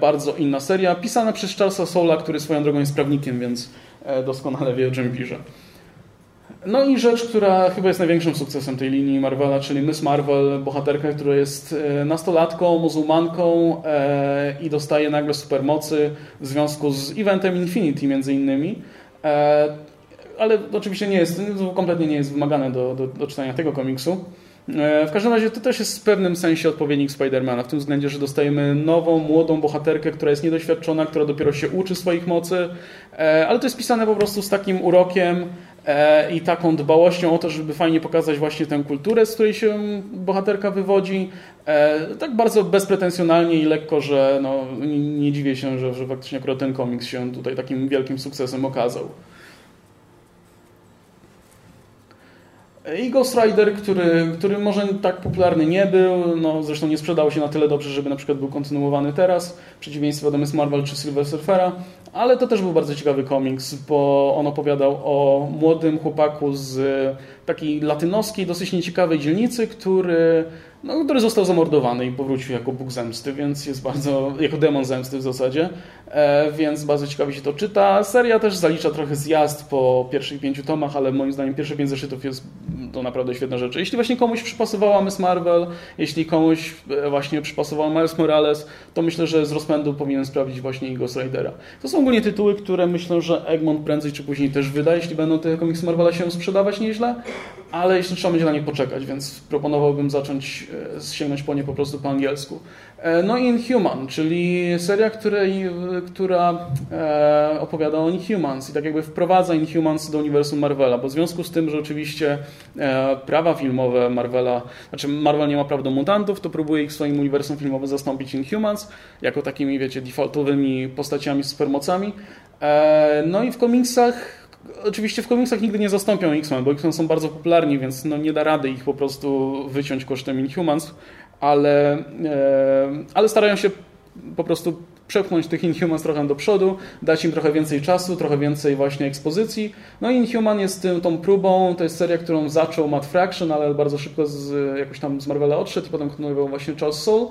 bardzo inna seria, pisana przez Charlesa Soula, który swoją drogą jest prawnikiem, więc doskonale wie o czym pisze. No i rzecz, która chyba jest największym sukcesem tej linii Marvela, czyli Miss Marvel, bohaterka, która jest e, nastolatką, muzułmanką e, i dostaje nagle supermocy w związku z eventem Infinity między innymi. E, ale oczywiście nie jest, kompletnie nie jest wymagane do, do, do czytania tego komiksu. W każdym razie to też jest w pewnym sensie odpowiednik Spidermana, w tym względzie, że dostajemy nową, młodą bohaterkę, która jest niedoświadczona, która dopiero się uczy swoich mocy, ale to jest pisane po prostu z takim urokiem, E, i taką dbałością o to, żeby fajnie pokazać właśnie tę kulturę, z której się bohaterka wywodzi. E, tak bardzo bezpretensjonalnie i lekko, że no, nie dziwię się, że, że faktycznie akurat ten komiks się tutaj takim wielkim sukcesem okazał. I Ghost Rider, który, który może tak popularny nie był, no zresztą nie sprzedał się na tyle dobrze, żeby na przykład był kontynuowany teraz, w przeciwieństwie do Miss Marvel czy Silver Surfera, ale to też był bardzo ciekawy komiks, bo on opowiadał o młodym chłopaku z takiej latynoskiej, dosyć nieciekawej dzielnicy, który no, który został zamordowany i powrócił jako Bóg Zemsty, więc jest bardzo, jako demon zemsty w zasadzie, e, więc bardzo ciekawie się to czyta. Seria też zalicza trochę zjazd po pierwszych pięciu tomach, ale moim zdaniem pierwsze pięć zeszytów jest to naprawdę świetna rzecz. Jeśli właśnie komuś przypasowała Miss Marvel, jeśli komuś e, właśnie przypasował Miles Morales, to myślę, że z rozpędu powinien sprawdzić właśnie Ghost Ridera. To są ogólnie tytuły, które myślę, że Egmont prędzej czy później też wyda, jeśli będą te komiksy Marvela się sprzedawać nieźle, ale jeszcze trzeba będzie na nie poczekać, więc proponowałbym zacząć e, sięgnąć po nie po prostu po angielsku. E, no Inhuman, czyli seria, której, która e, opowiada o Inhumans i tak jakby wprowadza Inhumans do uniwersum Marvela, bo w związku z tym, że oczywiście prawa filmowe Marvela, znaczy Marvel nie ma praw do mutantów, to próbuje ich swoim uniwersum filmowym zastąpić Inhumans jako takimi, wiecie, defaultowymi postaciami z supermocami. No i w komiksach Oczywiście w komiksach nigdy nie zastąpią X-Men, bo X-Men są bardzo popularni, więc no nie da rady ich po prostu wyciąć kosztem Inhumans, ale, e, ale starają się po prostu przepchnąć tych Inhumans trochę do przodu, dać im trochę więcej czasu, trochę więcej właśnie ekspozycji. No i Inhuman jest tym, tą próbą, to jest seria, którą zaczął Matt Fraction, ale bardzo szybko z, jakoś tam z Marvela odszedł i potem kontynuował właśnie Charles Soule.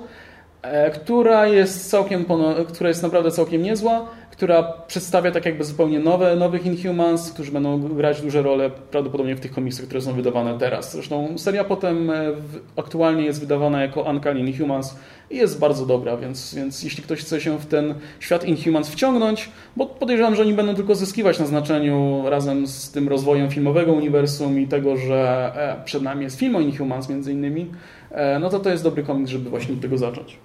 e, która jest całkiem, która jest naprawdę całkiem niezła, która przedstawia tak jakby zupełnie nowe, nowych Inhumans, którzy będą grać duże role prawdopodobnie w tych komiksach, które są wydawane teraz. Zresztą seria potem e, aktualnie jest wydawana jako Uncanny Inhumans i jest bardzo dobra, więc, więc jeśli ktoś chce się w ten świat Inhumans wciągnąć, bo podejrzewam, że oni będą tylko zyskiwać na znaczeniu razem z tym rozwojem filmowego uniwersum i tego, że e, przed nami jest film o Inhumans między innymi, e, no to to jest dobry komiks, żeby właśnie od tego zacząć.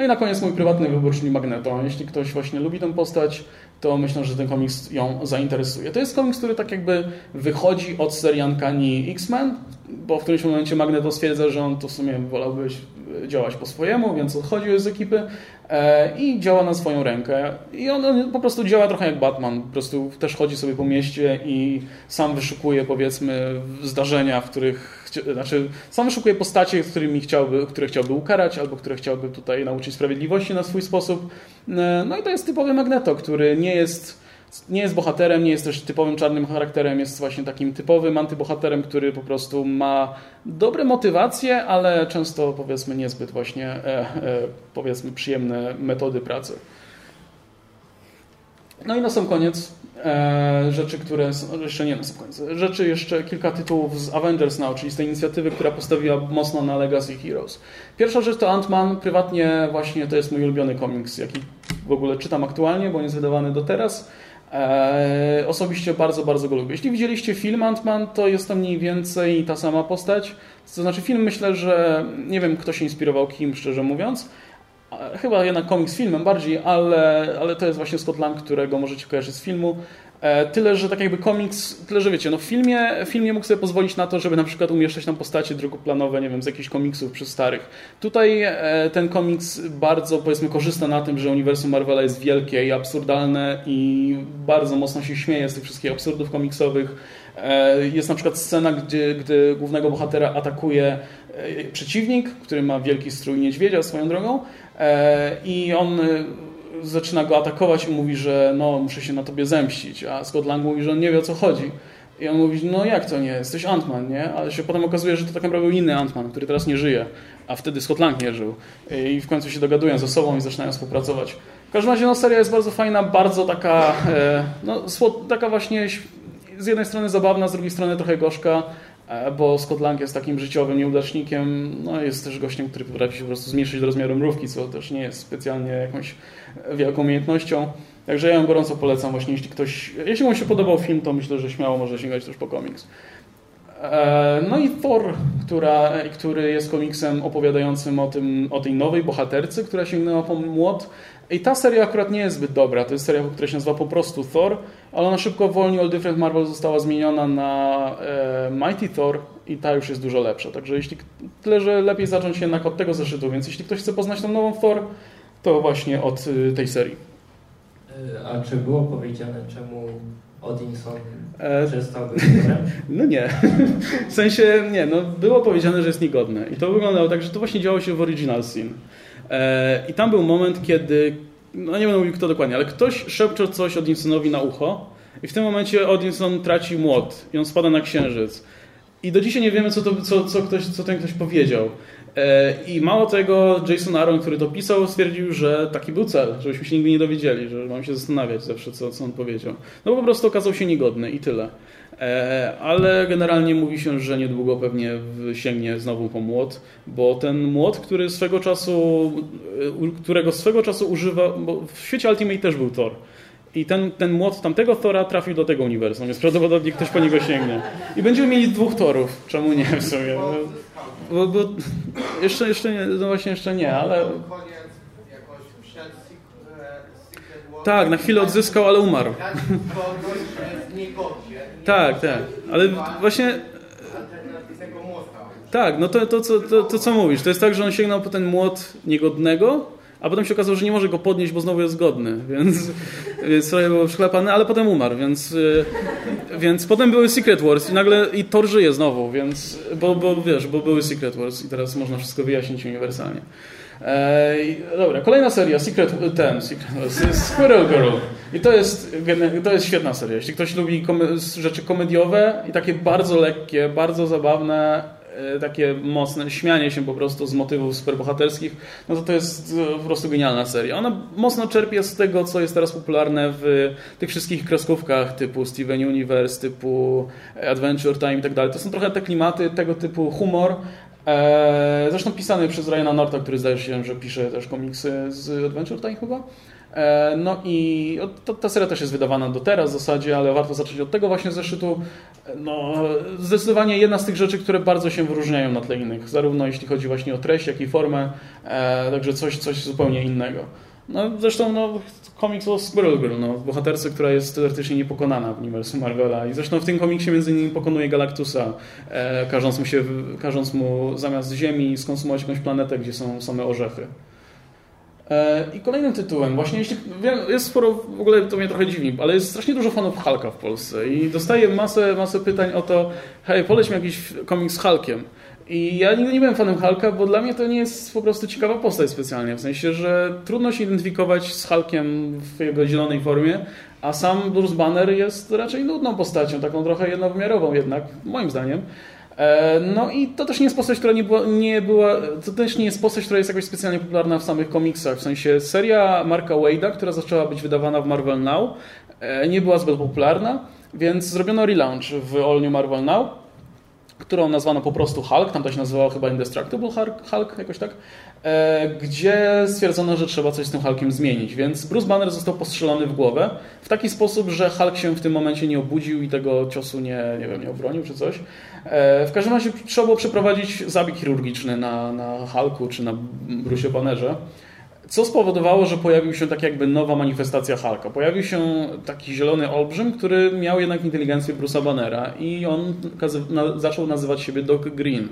No i na koniec mój prywatny wybór, czyli Magneto. Jeśli ktoś właśnie lubi tę postać, to myślę, że ten komiks ją zainteresuje. To jest komiks, który tak jakby wychodzi od serii Uncanny X-Men, bo w którymś momencie Magneto stwierdza, że on to w sumie wolałby działać po swojemu, więc odchodził z ekipy e, i działa na swoją rękę. I on po prostu działa trochę jak Batman. Po prostu też chodzi sobie po mieście i sam wyszukuje powiedzmy zdarzenia, w których znaczy sam wyszukuje postacie, którymi chciałby, które chciałby ukarać, albo które chciałby tutaj nauczyć sprawiedliwości na swój sposób. E, no i to jest typowy Magneto, który nie jest nie jest bohaterem, nie jest też typowym czarnym charakterem, jest właśnie takim typowym antybohaterem, który po prostu ma dobre motywacje, ale często powiedzmy niezbyt właśnie e, e, powiedzmy przyjemne metody pracy. No i na sam koniec e, rzeczy, które są, jeszcze nie na sam koniec, rzeczy jeszcze kilka tytułów z Avengers Now, czyli z tej inicjatywy, która postawiła mocno na Legacy Heroes. Pierwsza rzecz to Ant-Man, prywatnie właśnie to jest mój ulubiony komiks, jaki w ogóle czytam aktualnie, bo on jest wydawany do teraz. E, osobiście bardzo, bardzo go lubię. Jeśli widzieliście film Ant-Man, to jest to mniej więcej ta sama postać. To znaczy film myślę, że nie wiem kto się inspirował kim, szczerze mówiąc. Chyba jednak komiks filmem bardziej, ale, ale to jest właśnie Scott Lang, którego możecie kojarzyć z filmu. E, tyle, że tak jakby komiks, tyle, że wiecie, no w filmie, filmie mógł sobie pozwolić na to, żeby na przykład umieszczać tam postacie drugoplanowe, nie wiem, z jakichś komiksów przy starych. Tutaj e, ten komiks bardzo, powiedzmy, korzysta na tym, że uniwersum Marvela jest wielkie i absurdalne i bardzo mocno się śmieje z tych wszystkich absurdów komiksowych. E, jest na przykład scena, gdzie, gdy głównego bohatera atakuje przeciwnik, który ma wielki strój niedźwiedzia swoją drogą i on zaczyna go atakować i mówi, że no, muszę się na tobie zemścić, a Scott Lang mówi, że on nie wie o co chodzi. I on mówi, no jak to nie, jesteś Ant-Man, nie? Ale się potem okazuje, że to tak naprawdę był inny Ant-Man, który teraz nie żyje, a wtedy Scott Lang nie żył. I w końcu się dogadują ze sobą i zaczynają współpracować. W każdym razie no, seria jest bardzo fajna, bardzo taka, e, no, taka właśnie z jednej strony zabawna, z drugiej strony trochę gorzka. E, bo Scott Lang jest takim życiowym nieudacznikiem, no jest też gościem, który potrafi się po prostu zmniejszyć do rozmiaru mrówki, co też nie jest specjalnie jakąś wielką umiejętnością. Także ja ją gorąco polecam właśnie, jeśli ktoś, jeśli mu się podobał film, to myślę, że śmiało może sięgać też po komiks. E, no i Thor, która, który jest komiksem opowiadającym o, tym, o tej nowej bohaterce, która sięgnęła po młot. I ta seria akurat nie jest zbyt dobra. To jest seria, która się nazywa po prostu Thor, ale ona szybko wolni All Different Marvel została zmieniona na e, Mighty Thor i ta już jest dużo lepsza. Także jeśli tyle, że lepiej zacząć jednak od tego zeszytu, więc jeśli ktoś chce poznać tą nową Thor, to właśnie od y, tej serii. E, a czy było powiedziane, czemu Odinson e... przestał być No nie. W sensie, nie, no było powiedziane, że jest niegodne. I to wyglądało tak, że to właśnie działo się w Original Sin. I tam był moment, kiedy, no nie będę mówił kto dokładnie, ale ktoś szepcze coś Odinsonowi na ucho i w tym momencie Odinson traci młot i on spada na księżyc. I do dzisiaj nie wiemy, co, to, co, co, ktoś, co ten ktoś powiedział. E, I mało tego, Jason Aaron, który to pisał, stwierdził, że taki był cel, żebyśmy się nigdy nie dowiedzieli, że mam się zastanawiać zawsze, co, co on powiedział. No po prostu okazał się niegodny i tyle. E, ale generalnie mówi się, że niedługo pewnie sięgnie znowu po młot, bo ten młot, który swego czasu, którego swego czasu używa, bo w świecie Ultimate też był Thor. I ten, ten młot tamtego Thora trafił do tego uniwersum, więc prawdopodobnie ktoś po niego sięgnie. I będziemy mieli dwóch Torów. Czemu nie w sumie? Bo, bo jeszcze, jeszcze nie, no właśnie jeszcze nie, ale... Tak, na chwilę odzyskał, ale umarł. Tak, tak. Ale właśnie... Tak, no to, to, to, to, to co mówisz, to jest tak, że on sięgnął po ten młot niegodnego, a potem się okazało, że nie może go podnieść, bo znowu jest zgodny, więc, więc trochę było przyklepane, ale potem umarł, więc, y, więc potem były Secret Wars i nagle i Thor żyje znowu, więc, bo, bo wiesz, bo były Secret Wars i teraz można wszystko wyjaśnić uniwersalnie. Dobra, kolejna seria, Secret, ten, Secret Squirrel Girl. I to jest, to jest świetna seria. Jeśli ktoś lubi rzeczy komediowe i takie bardzo lekkie, bardzo zabawne, e, takie mocne śmianie się po prostu z motywów superbohaterskich, no to to jest e, po prostu genialna seria. Ona mocno czerpie z tego, co jest teraz popularne w tych wszystkich kreskówkach typu Steven Universe, typu Adventure Time i tak dalej. To są trochę te klimaty, tego typu humor, Zresztą pisany przez Ryana Norta, który zdaje się, że pisze też komiksy z Adventure Time chyba. E, no i ta seria też jest wydawana do teraz w zasadzie, ale warto zacząć od tego właśnie zeszytu. No, zdecydowanie jedna z tych rzeczy, które bardzo się wyróżniają na tle innych, zarówno jeśli chodzi właśnie o treść, jak i formę, e, także coś, coś zupełnie innego. No, zresztą no, komiks o Squirrel Girl, no, bohaterce, która jest teoretycznie niepokonana w uniwersum Marvela i zresztą w tym komiksie między innymi pokonuje Galactusa, e, każąc, mu się, każąc mu zamiast ziemi skonsumować jakąś planetę, gdzie są same orzechy. E, I kolejnym tytułem, właśnie jeśli wiem, jest sporo, w ogóle to mnie trochę dziwi, ale jest strasznie dużo fanów Hulka w Polsce i dostaję masę, masę pytań o to, hej, poleć mi jakiś komiks z Hulkiem. I ja nigdy nie byłem fanem Hulka, bo dla mnie to nie jest po prostu ciekawa postać specjalnie, w sensie, że trudno się identyfikować z Hulkiem w jego zielonej formie, a sam Bruce Banner jest raczej nudną postacią, taką trochę jednowymiarową jednak, moim zdaniem. E, no i to też nie jest postać, która nie była, nie była, to też nie jest postać, która jest jakoś specjalnie popularna w samych komiksach. W sensie seria Marka Wade'a, która zaczęła być wydawana w Marvel Now, e, nie była zbyt popularna, więc zrobiono relaunch w All New Marvel Now, którą nazwano po prostu Hulk, tam to się nazywało chyba Indestructible Hulk, Hulk jakoś tak. E, gdzie stwierdzono, że trzeba coś z tym Hulkiem zmienić. Więc Bruce Banner został postrzelony w głowę w taki sposób, że Hulk się w tym momencie nie obudził i tego ciosu nie, nie wiem, nie obronił czy coś. E, w każdym razie trzeba było przeprowadzić zabieg chirurgiczny na, na Hulku czy na Bruce Bannerze. Co spowodowało, że pojawił się tak jakby nowa manifestacja Hulka. Pojawił się taki zielony olbrzym, który miał jednak inteligencję Bruce'a Bannera i on zaczął nazywać siebie Doc Green.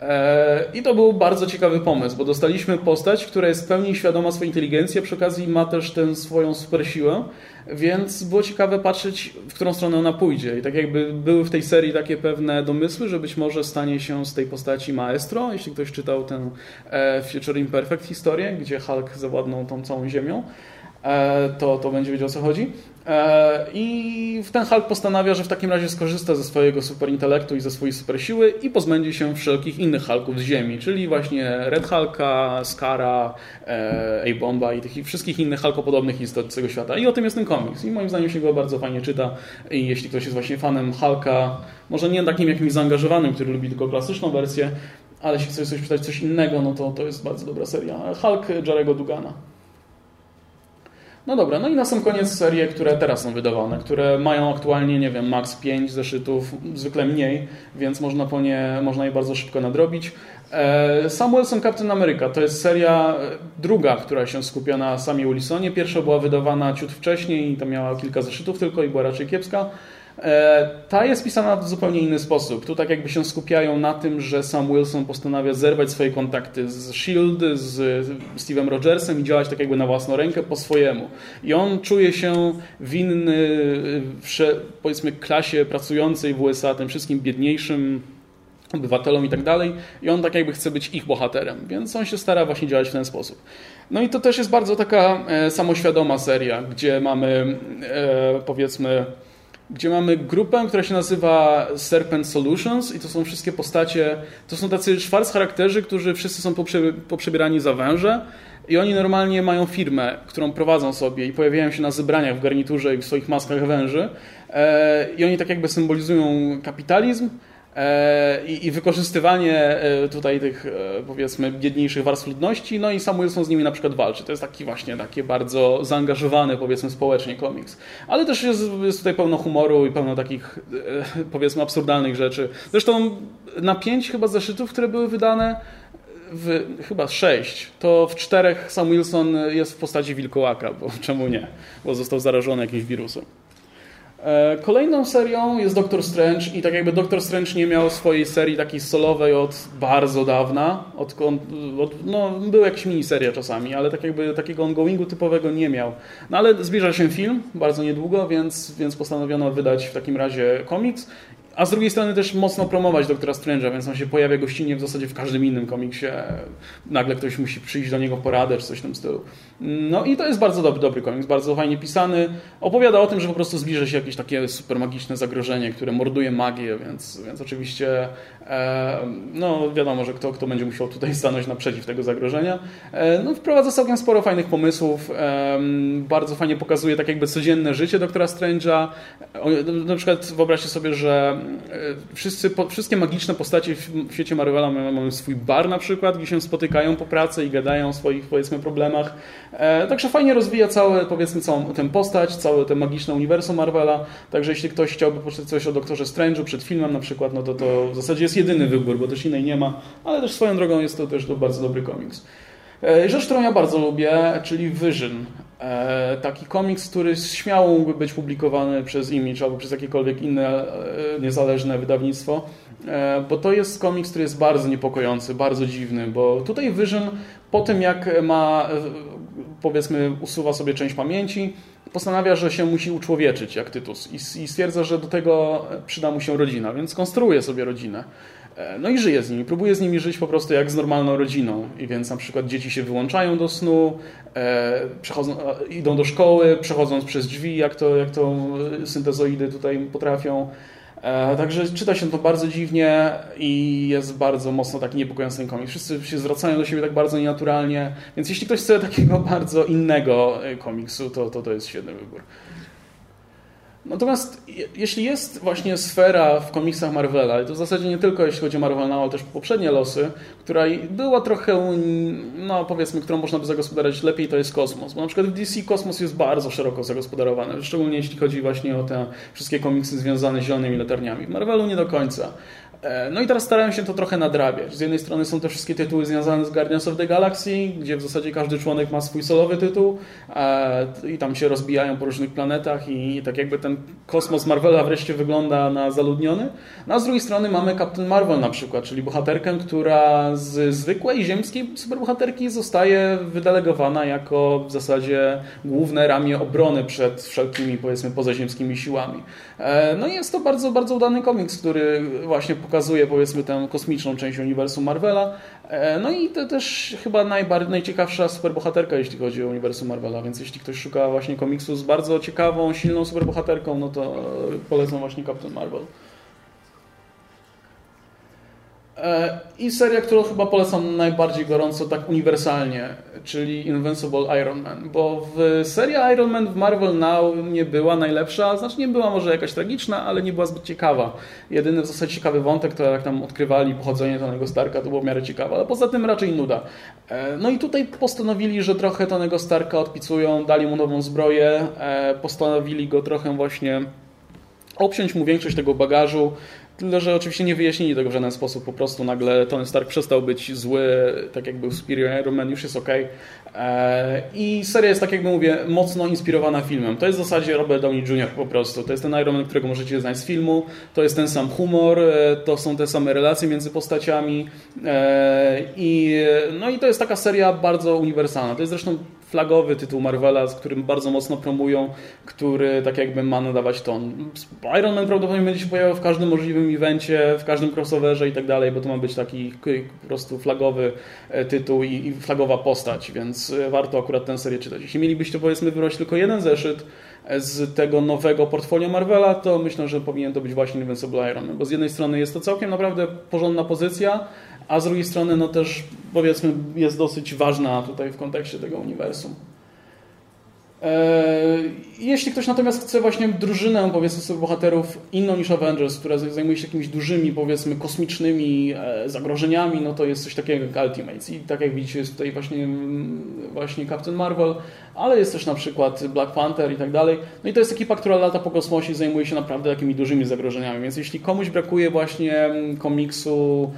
E, I to był bardzo ciekawy pomysł, bo dostaliśmy postać, która jest w pełni świadoma swojej inteligencji, a przy okazji ma też tę swoją super siłę, więc było ciekawe patrzeć, w którą stronę ona pójdzie. I tak jakby były w tej serii takie pewne domysły, że być może stanie się z tej postaci maestro, jeśli ktoś czytał tę e, Future Imperfect historię, gdzie Hulk zawładnął tą całą ziemią. E, to, to będzie wiedział o co chodzi. E, I ten Hulk postanawia, że w takim razie skorzysta ze swojego superintelektu i ze swojej supersiły i pozbędzie się wszelkich innych Hulków z Ziemi, czyli właśnie Red Hulka, Skara, e, A-Bomba i tych wszystkich innych Hulkopodobnych istot z tego świata. I o tym jest ten komiks. I moim zdaniem się go bardzo fajnie czyta. I jeśli ktoś jest właśnie fanem Hulka, może nie takim jakimś zaangażowanym, który lubi tylko klasyczną wersję, ale jeśli chce coś czytać coś innego, no to to jest bardzo dobra seria. Hulk Jarego Dugana. No dobra, no i na sam koniec serie, które teraz są wydawane, które mają aktualnie, nie wiem, max 5 zeszytów, zwykle mniej, więc można po nie, można je bardzo szybko nadrobić. E, Sam Wilson Captain America to jest seria e, druga, która się skupia na samie Wilsonie. Pierwsza była wydawana ciut wcześniej i to miała kilka zeszytów tylko i była raczej kiepska. E, ta jest pisana w zupełnie inny sposób. Tu tak jakby się skupiają na tym, że sam Wilson postanawia zerwać swoje kontakty z S.H.I.E.L.D., z Steve'em Rogersem i działać tak jakby na własną rękę po swojemu. I on czuje się winny powiedzmy klasie pracującej w USA, tym wszystkim biedniejszym obywatelom i tak dalej i on tak jakby chce być ich bohaterem, więc on się stara właśnie działać w ten sposób. No i to też jest bardzo taka e, samoświadoma seria, gdzie mamy e, powiedzmy gdzie mamy grupę, która się nazywa Serpent Solutions i to są wszystkie postacie, to są tacy szwarc charakterzy, którzy wszyscy są poprzebierani za węże i oni normalnie mają firmę, którą prowadzą sobie i pojawiają się na zebraniach w garniturze i w swoich maskach węży e, i oni tak jakby symbolizują kapitalizm, i, i wykorzystywanie e, tutaj tych e, powiedzmy biedniejszych warstw ludności, no i Sam Wilson z nimi na przykład walczy. To jest taki właśnie takie bardzo zaangażowany powiedzmy społecznie komiks. Ale też jest, jest tutaj pełno humoru i pełno takich powiedzmy absurdalnych rzeczy. Zresztą na pięć chyba zeszytów, które były wydane w, chyba sześć, to w czterech Sam Wilson jest w postaci wilkołaka, bo czemu nie? Bo został zarażony jakimś wirusem. E, kolejną serią jest Doctor Strange i tak jakby Doctor Strange nie miał swojej serii takiej solowej od bardzo dawna. Od, od, no, był jakiś miniseria czasami, ale tak jakby takiego ongoingu typowego nie miał. No ale zbliża się film bardzo niedługo, więc, więc postanowiono wydać w takim razie komiks a z drugiej strony też mocno promować Doktora Strange'a, więc on się pojawia gościnnie w zasadzie w każdym innym komiksie. Nagle ktoś musi przyjść do niego poradę czy coś w tym stylu. No i to jest bardzo dobry, dobry komiks, bardzo fajnie pisany. Opowiada o tym, że po prostu zbliża się jakieś takie super magiczne zagrożenie, które morduje magię, więc, więc oczywiście e, no wiadomo, że kto, kto będzie musiał tutaj stanąć naprzeciw tego zagrożenia. E, no, wprowadza całkiem sporo fajnych pomysłów. E, bardzo fajnie pokazuje tak jakby codzienne życie Doktora Strange'a. Na przykład wyobraźcie sobie, że wszyscy, po, wszystkie magiczne postacie w świecie Marvela mają swój bar na przykład, gdzie się spotykają po pracy i gadają o swoich powiedzmy problemach. E, także fajnie rozwija całe, powiedzmy całą tę postać, całe te magiczne uniwersum Marvela. Także jeśli ktoś chciałby poczytać coś o Doktorze Strange'u przed filmem na przykład, no to to w zasadzie jest jedyny wybór, bo też innej nie ma, ale też swoją drogą jest to też to bardzo dobry komiks. E, rzecz, którą ja bardzo lubię, czyli Vision. E, taki komiks, który śmiało mógłby być publikowany przez Image albo przez jakiekolwiek inne e, niezależne wydawnictwo, bo to jest komiks, który jest bardzo niepokojący, bardzo dziwny, bo tutaj Vision po tym jak ma, powiedzmy, usuwa sobie część pamięci, postanawia, że się musi uczłowieczyć jak Tytus i stwierdza, że do tego przyda mu się rodzina, więc konstruuje sobie rodzinę. E, no i żyje z nimi, próbuje z nimi żyć po prostu jak z normalną rodziną. I więc na przykład dzieci się wyłączają do snu, e, e, idą do szkoły, przechodząc przez drzwi, jak to, jak to syntezoidy tutaj potrafią. Także czyta się to bardzo dziwnie i jest bardzo mocno taki niepokojący komiks. Wszyscy się zwracają do siebie tak bardzo nienaturalnie, więc jeśli ktoś chce takiego bardzo innego komiksu, to to, to jest świetny wybór. Natomiast jeśli jest właśnie sfera w komiksach Marvela, i to w zasadzie nie tylko jeśli chodzi o Marvel Now, ale też poprzednie losy, która była trochę, no powiedzmy, którą można by zagospodarować lepiej, to jest kosmos. Bo na przykład w DC kosmos jest bardzo szeroko zagospodarowany, szczególnie jeśli chodzi właśnie o te wszystkie komiksy związane z zielonymi latarniami. W Marvelu nie do końca. E, no i teraz starałem się to trochę nadrabiać. Z jednej strony są te wszystkie tytuły związane z Guardians of the Galaxy, gdzie w zasadzie każdy członek ma swój solowy tytuł e, i tam się rozbijają po różnych planetach i tak jakby ten kosmos Marvela wreszcie wygląda na zaludniony. No a z drugiej strony mamy Captain Marvel na przykład, czyli bohaterkę, która z zwykłej ziemskiej superbohaterki zostaje wydelegowana jako w zasadzie główne ramię obrony przed wszelkimi powiedzmy pozaziemskimi siłami. E, no i jest to bardzo, bardzo udany komiks, który właśnie pokazuje powiedzmy tę kosmiczną część uniwersum Marvela. E, no i to też chyba najbardziej, najciekawsza superbohaterka, jeśli chodzi o uniwersum Marvela, więc jeśli ktoś szuka właśnie komiksu z bardzo ciekawą, silną superbohaterką, no to polecam właśnie Captain Marvel. E, I seria, którą chyba polecam najbardziej gorąco, tak uniwersalnie, czyli Invincible Iron Man, bo w seria Iron Man w Marvel Now nie była najlepsza, znaczy nie była może jakaś tragiczna, ale nie była zbyt ciekawa. Jedyny w zasadzie ciekawy wątek, to jak tam odkrywali pochodzenie Tonego Starka, to było w miarę ciekawe, ale poza tym raczej nuda. E, no i tutaj postanowili, że trochę Tonego Starka odpicują, dali mu nową zbroję, e, postanowili go trochę właśnie obciąć mu większość tego bagażu, Tyle, że oczywiście nie wyjaśnili tego w żaden sposób. Po prostu nagle Tony Stark przestał być zły, tak jak był Superior Iron Man, już jest ok. E, I seria jest, tak jak mówię, mocno inspirowana filmem. To jest w zasadzie Robert Downey Jr. po prostu. To jest ten Iron Man, którego możecie znać z filmu. To jest ten sam humor, e, to są te same relacje między postaciami. E, I, no i to jest taka seria bardzo uniwersalna. To jest zresztą flagowy tytuł Marvela, z którym bardzo mocno promują, który tak jakby ma nadawać ton. Iron Man prawdopodobnie będzie się pojawiał w każdym możliwym evencie, w każdym crossoverze i tak dalej, bo to ma być taki po prostu flagowy e, tytuł i, flagowa postać, więc e, warto akurat tę serię czytać. Jeśli mielibyście powiedzmy wybrać tylko jeden zeszyt e, z tego nowego portfolio Marvela, to myślę, że powinien to być właśnie Invincible Iron Man, bo z jednej strony jest to całkiem naprawdę porządna pozycja, a z drugiej strony no też powiedzmy jest dosyć ważna tutaj w kontekście tego uniwersum. E, jeśli ktoś natomiast chce właśnie drużynę, powiedzmy sobie, bohaterów inną niż Avengers, która zajmuje się jakimiś dużymi, powiedzmy, kosmicznymi e, zagrożeniami, no to jest coś takiego jak Ultimates. I tak jak widzicie, jest tutaj właśnie, właśnie Captain Marvel, ale jest też na przykład Black Panther i tak dalej. No i to jest ekipa, która lata po kosmosie i zajmuje się naprawdę takimi dużymi zagrożeniami. Więc jeśli komuś brakuje właśnie komiksu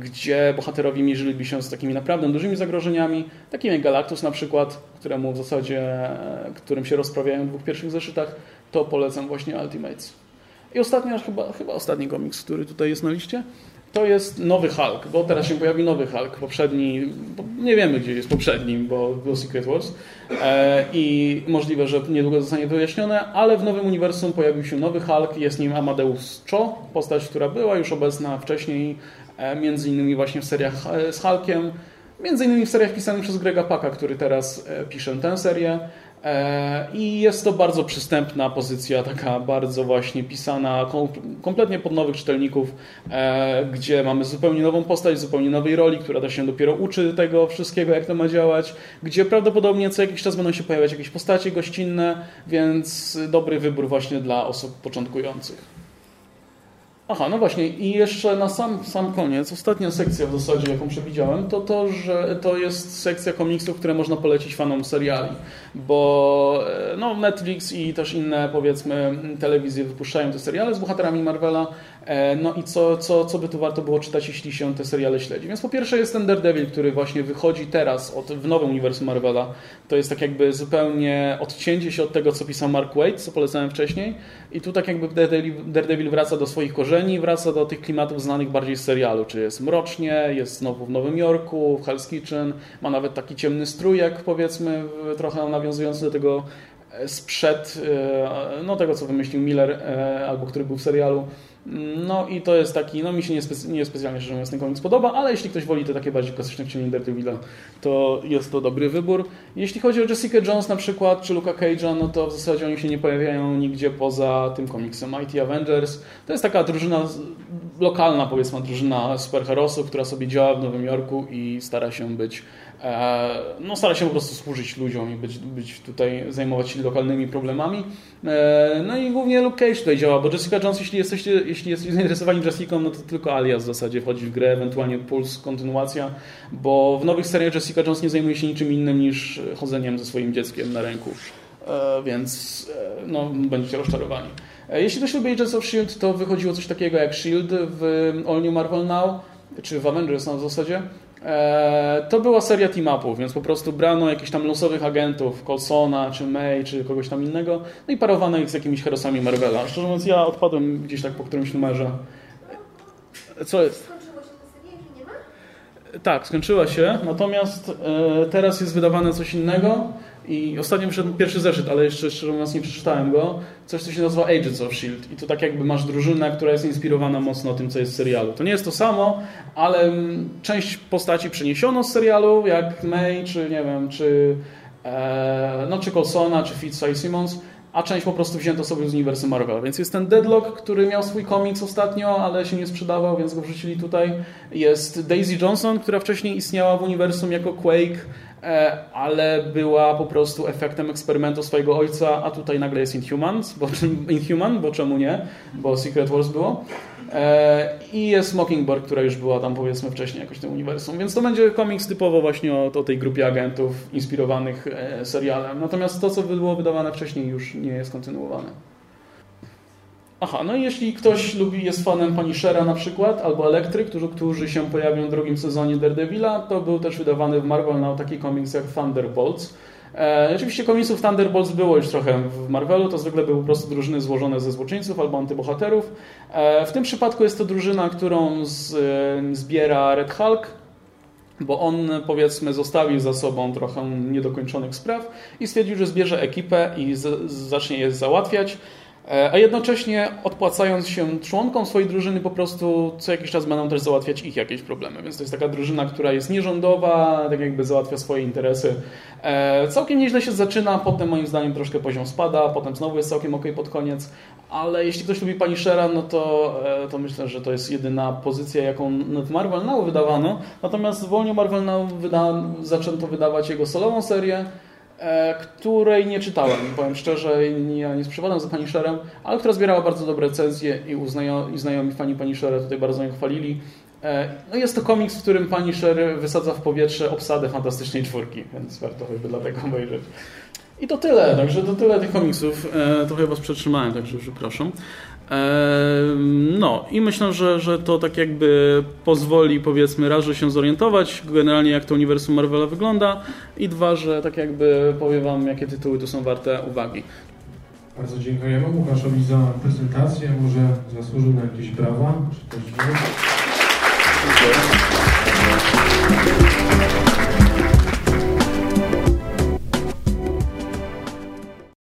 gdzie bohaterowie mierzyliby się z takimi naprawdę dużymi zagrożeniami, takimi jak Galactus na przykład, któremu w zasadzie, którym się rozprawiają w dwóch pierwszych zeszytach, to polecam właśnie Ultimates. I ostatnia, chyba, chyba ostatni komiks, który tutaj jest na liście, to jest nowy Hulk, bo teraz się pojawi nowy Hulk. Poprzedni, nie wiemy gdzie jest poprzedni, bo był Secret Wars e, i możliwe, że niedługo zostanie wyjaśnione, ale w nowym uniwersum pojawił się nowy Hulk, jest nim Amadeus Cho, postać, która była już obecna wcześniej, e, między innymi właśnie w seriach e, z Hulkiem, między innymi w seriach pisanych przez Grega Paka, który teraz e, pisze tę serię. E, I jest to bardzo przystępna pozycja, taka bardzo właśnie pisana kompletnie pod nowych czytelników, e, gdzie mamy zupełnie nową postać, zupełnie nowej roli, która da się dopiero uczy tego wszystkiego, jak to ma działać, gdzie prawdopodobnie co jakiś czas będą się pojawiać jakieś postacie gościnne, więc dobry wybór właśnie dla osób początkujących. Aha, no właśnie i jeszcze na sam, sam koniec, ostatnia sekcja w zasadzie, jaką przewidziałem, to to, że to jest sekcja komiksów, które można polecić fanom seriali, bo e, no, Netflix i też inne powiedzmy telewizje wypuszczają te seriale z bohaterami Marvela, e, no i co, co, co by tu warto było czytać, jeśli się te seriale śledzi. Więc po pierwsze jest ten Daredevil, który właśnie wychodzi teraz od, w nowym uniwersum Marvela. To jest tak jakby zupełnie odcięcie się od tego, co pisał Mark Waid, co polecałem wcześniej i tu tak jakby Daredevil, Daredevil wraca do swoich korzeni, korzeni wraca do tych klimatów znanych bardziej z serialu, czy jest mrocznie, jest znowu w Nowym Jorku, w Hell's Kitchen, ma nawet taki ciemny strójek, powiedzmy, trochę nawiązujący do tego e, sprzed e, no, tego, co wymyślił Miller, e, albo który był w serialu. No i to jest taki, no mi się niespecjalnie szczerze mówiąc ten komiks podoba, ale jeśli ktoś woli te takie bardziej klasyczne wcielenie Daredevila, to jest to dobry wybór. Jeśli chodzi o Jessica Jones na przykład, czy Luka Cage'a, no to w zasadzie oni się nie pojawiają nigdzie poza tym komiksem Mighty Avengers. To jest taka drużyna lokalna, powiedzmy, drużyna superherosów, która sobie działa w Nowym Jorku i stara się być no, stara się po prostu służyć ludziom i być, być tutaj, zajmować się lokalnymi problemami. E, no i głównie Luke Cage tutaj działa, bo Jessica Jones, jeśli jesteście, jeśli jesteście zainteresowani Jessica, no to tylko alias w zasadzie wchodzi w grę, ewentualnie Puls, kontynuacja, bo w nowych seriach Jessica Jones nie zajmuje się niczym innym niż chodzeniem ze swoim dzieckiem na ręku, e, więc no, będziecie rozczarowani. Jeśli ktoś lubi Agents of S.H.I.E.L.D., to wychodziło coś takiego jak S.H.I.E.L.D. w All New Marvel Now, czy w Avengers na zasadzie. E, to była seria team-upów, więc po prostu brano jakichś tam losowych agentów, Colsona, czy May, czy kogoś tam innego, no i parowano ich z jakimiś herosami Marvela. Szczerze mówiąc, ja odpadłem gdzieś tak po którymś numerze. Co jest? Tak, skończyła się, natomiast e, teraz jest wydawane coś innego. I ostatnio wszedł pierwszy zeszyt, ale jeszcze szczerze mówiąc nie przeczytałem go. Coś, co się nazywa Agents of S.H.I.E.L.D. I tu tak jakby masz drużynę, która jest inspirowana mocno tym, co jest w serialu. To nie jest to samo, ale mm, część postaci przeniesiono z serialu, jak May, czy nie wiem, czy, e, no, czy Colsona, czy Fitza i Simmons a część po prostu wzięto sobie z uniwersum Marvel. Więc jest ten Deadlock, który miał swój komiks ostatnio, ale się nie sprzedawał, więc go wrzucili tutaj. Jest Daisy Johnson, która wcześniej istniała w uniwersum jako Quake, e, ale była po prostu efektem eksperymentu swojego ojca, a tutaj nagle jest Inhumans, bo, Inhuman, bo czemu nie? Bo Secret Wars było. E, I jest Mockingbird, która już była tam powiedzmy wcześniej jakoś w tym uniwersum. Więc to będzie komiks typowo właśnie o, o tej grupie agentów inspirowanych e, serialem. Natomiast to, co było wydawane wcześniej już nie jest kontynuowane. Aha, no i jeśli ktoś lubi, jest fanem Punishera na przykład, albo Elektry, którzy, którzy się pojawią w drugim sezonie Daredevila, to był też wydawany w Marvel na taki komiks jak Thunderbolts. E, oczywiście komiksów Thunderbolts było już trochę w Marvelu, to zwykle były po prostu drużyny złożone ze złoczyńców albo antybohaterów. E, w tym przypadku jest to drużyna, którą e, zbiera Red Hulk, bo on powiedzmy zostawił za sobą trochę niedokończonych spraw i stwierdził, że zbierze ekipę i zacznie je załatwiać. E, a jednocześnie odpłacając się członkom swojej drużyny po prostu co jakiś czas będą też załatwiać ich jakieś problemy. Więc to jest taka drużyna, która jest nierządowa, tak jakby załatwia swoje interesy. E, całkiem nieźle się zaczyna, potem moim zdaniem troszkę poziom spada, potem znowu jest całkiem ok pod koniec, ale jeśli ktoś lubi Pani Shera, no to, e, to myślę, że to jest jedyna pozycja, jaką w Marvel Now wydawano. Natomiast wolnie Marvel Now wyda, zaczęto wydawać jego solową serię, której nie czytałem, powiem szczerze, ja nie sprzewadam za Punisherem, ale która zbierała bardzo dobre recenzje i, uznają, i znajomi fani tutaj bardzo ją chwalili. E, no jest to komiks, w którym Punisher wysadza w powietrze obsadę Fantastycznej Czwórki, więc warto choćby dlatego obejrzeć. I to tyle, także to tyle tych komiksów. E, trochę Was przetrzymałem, także przepraszam. No i myślę, że, że to tak jakby pozwoli powiedzmy raz, że się zorientować generalnie jak to uniwersum Marvela wygląda i dwa, że tak jakby powiem Wam jakie tytuły tu są warte uwagi. Bardzo dziękujemy Łukaszowi za prezentację. Może zasłużył na jakieś brawa? Czy też nie? Dziękuję.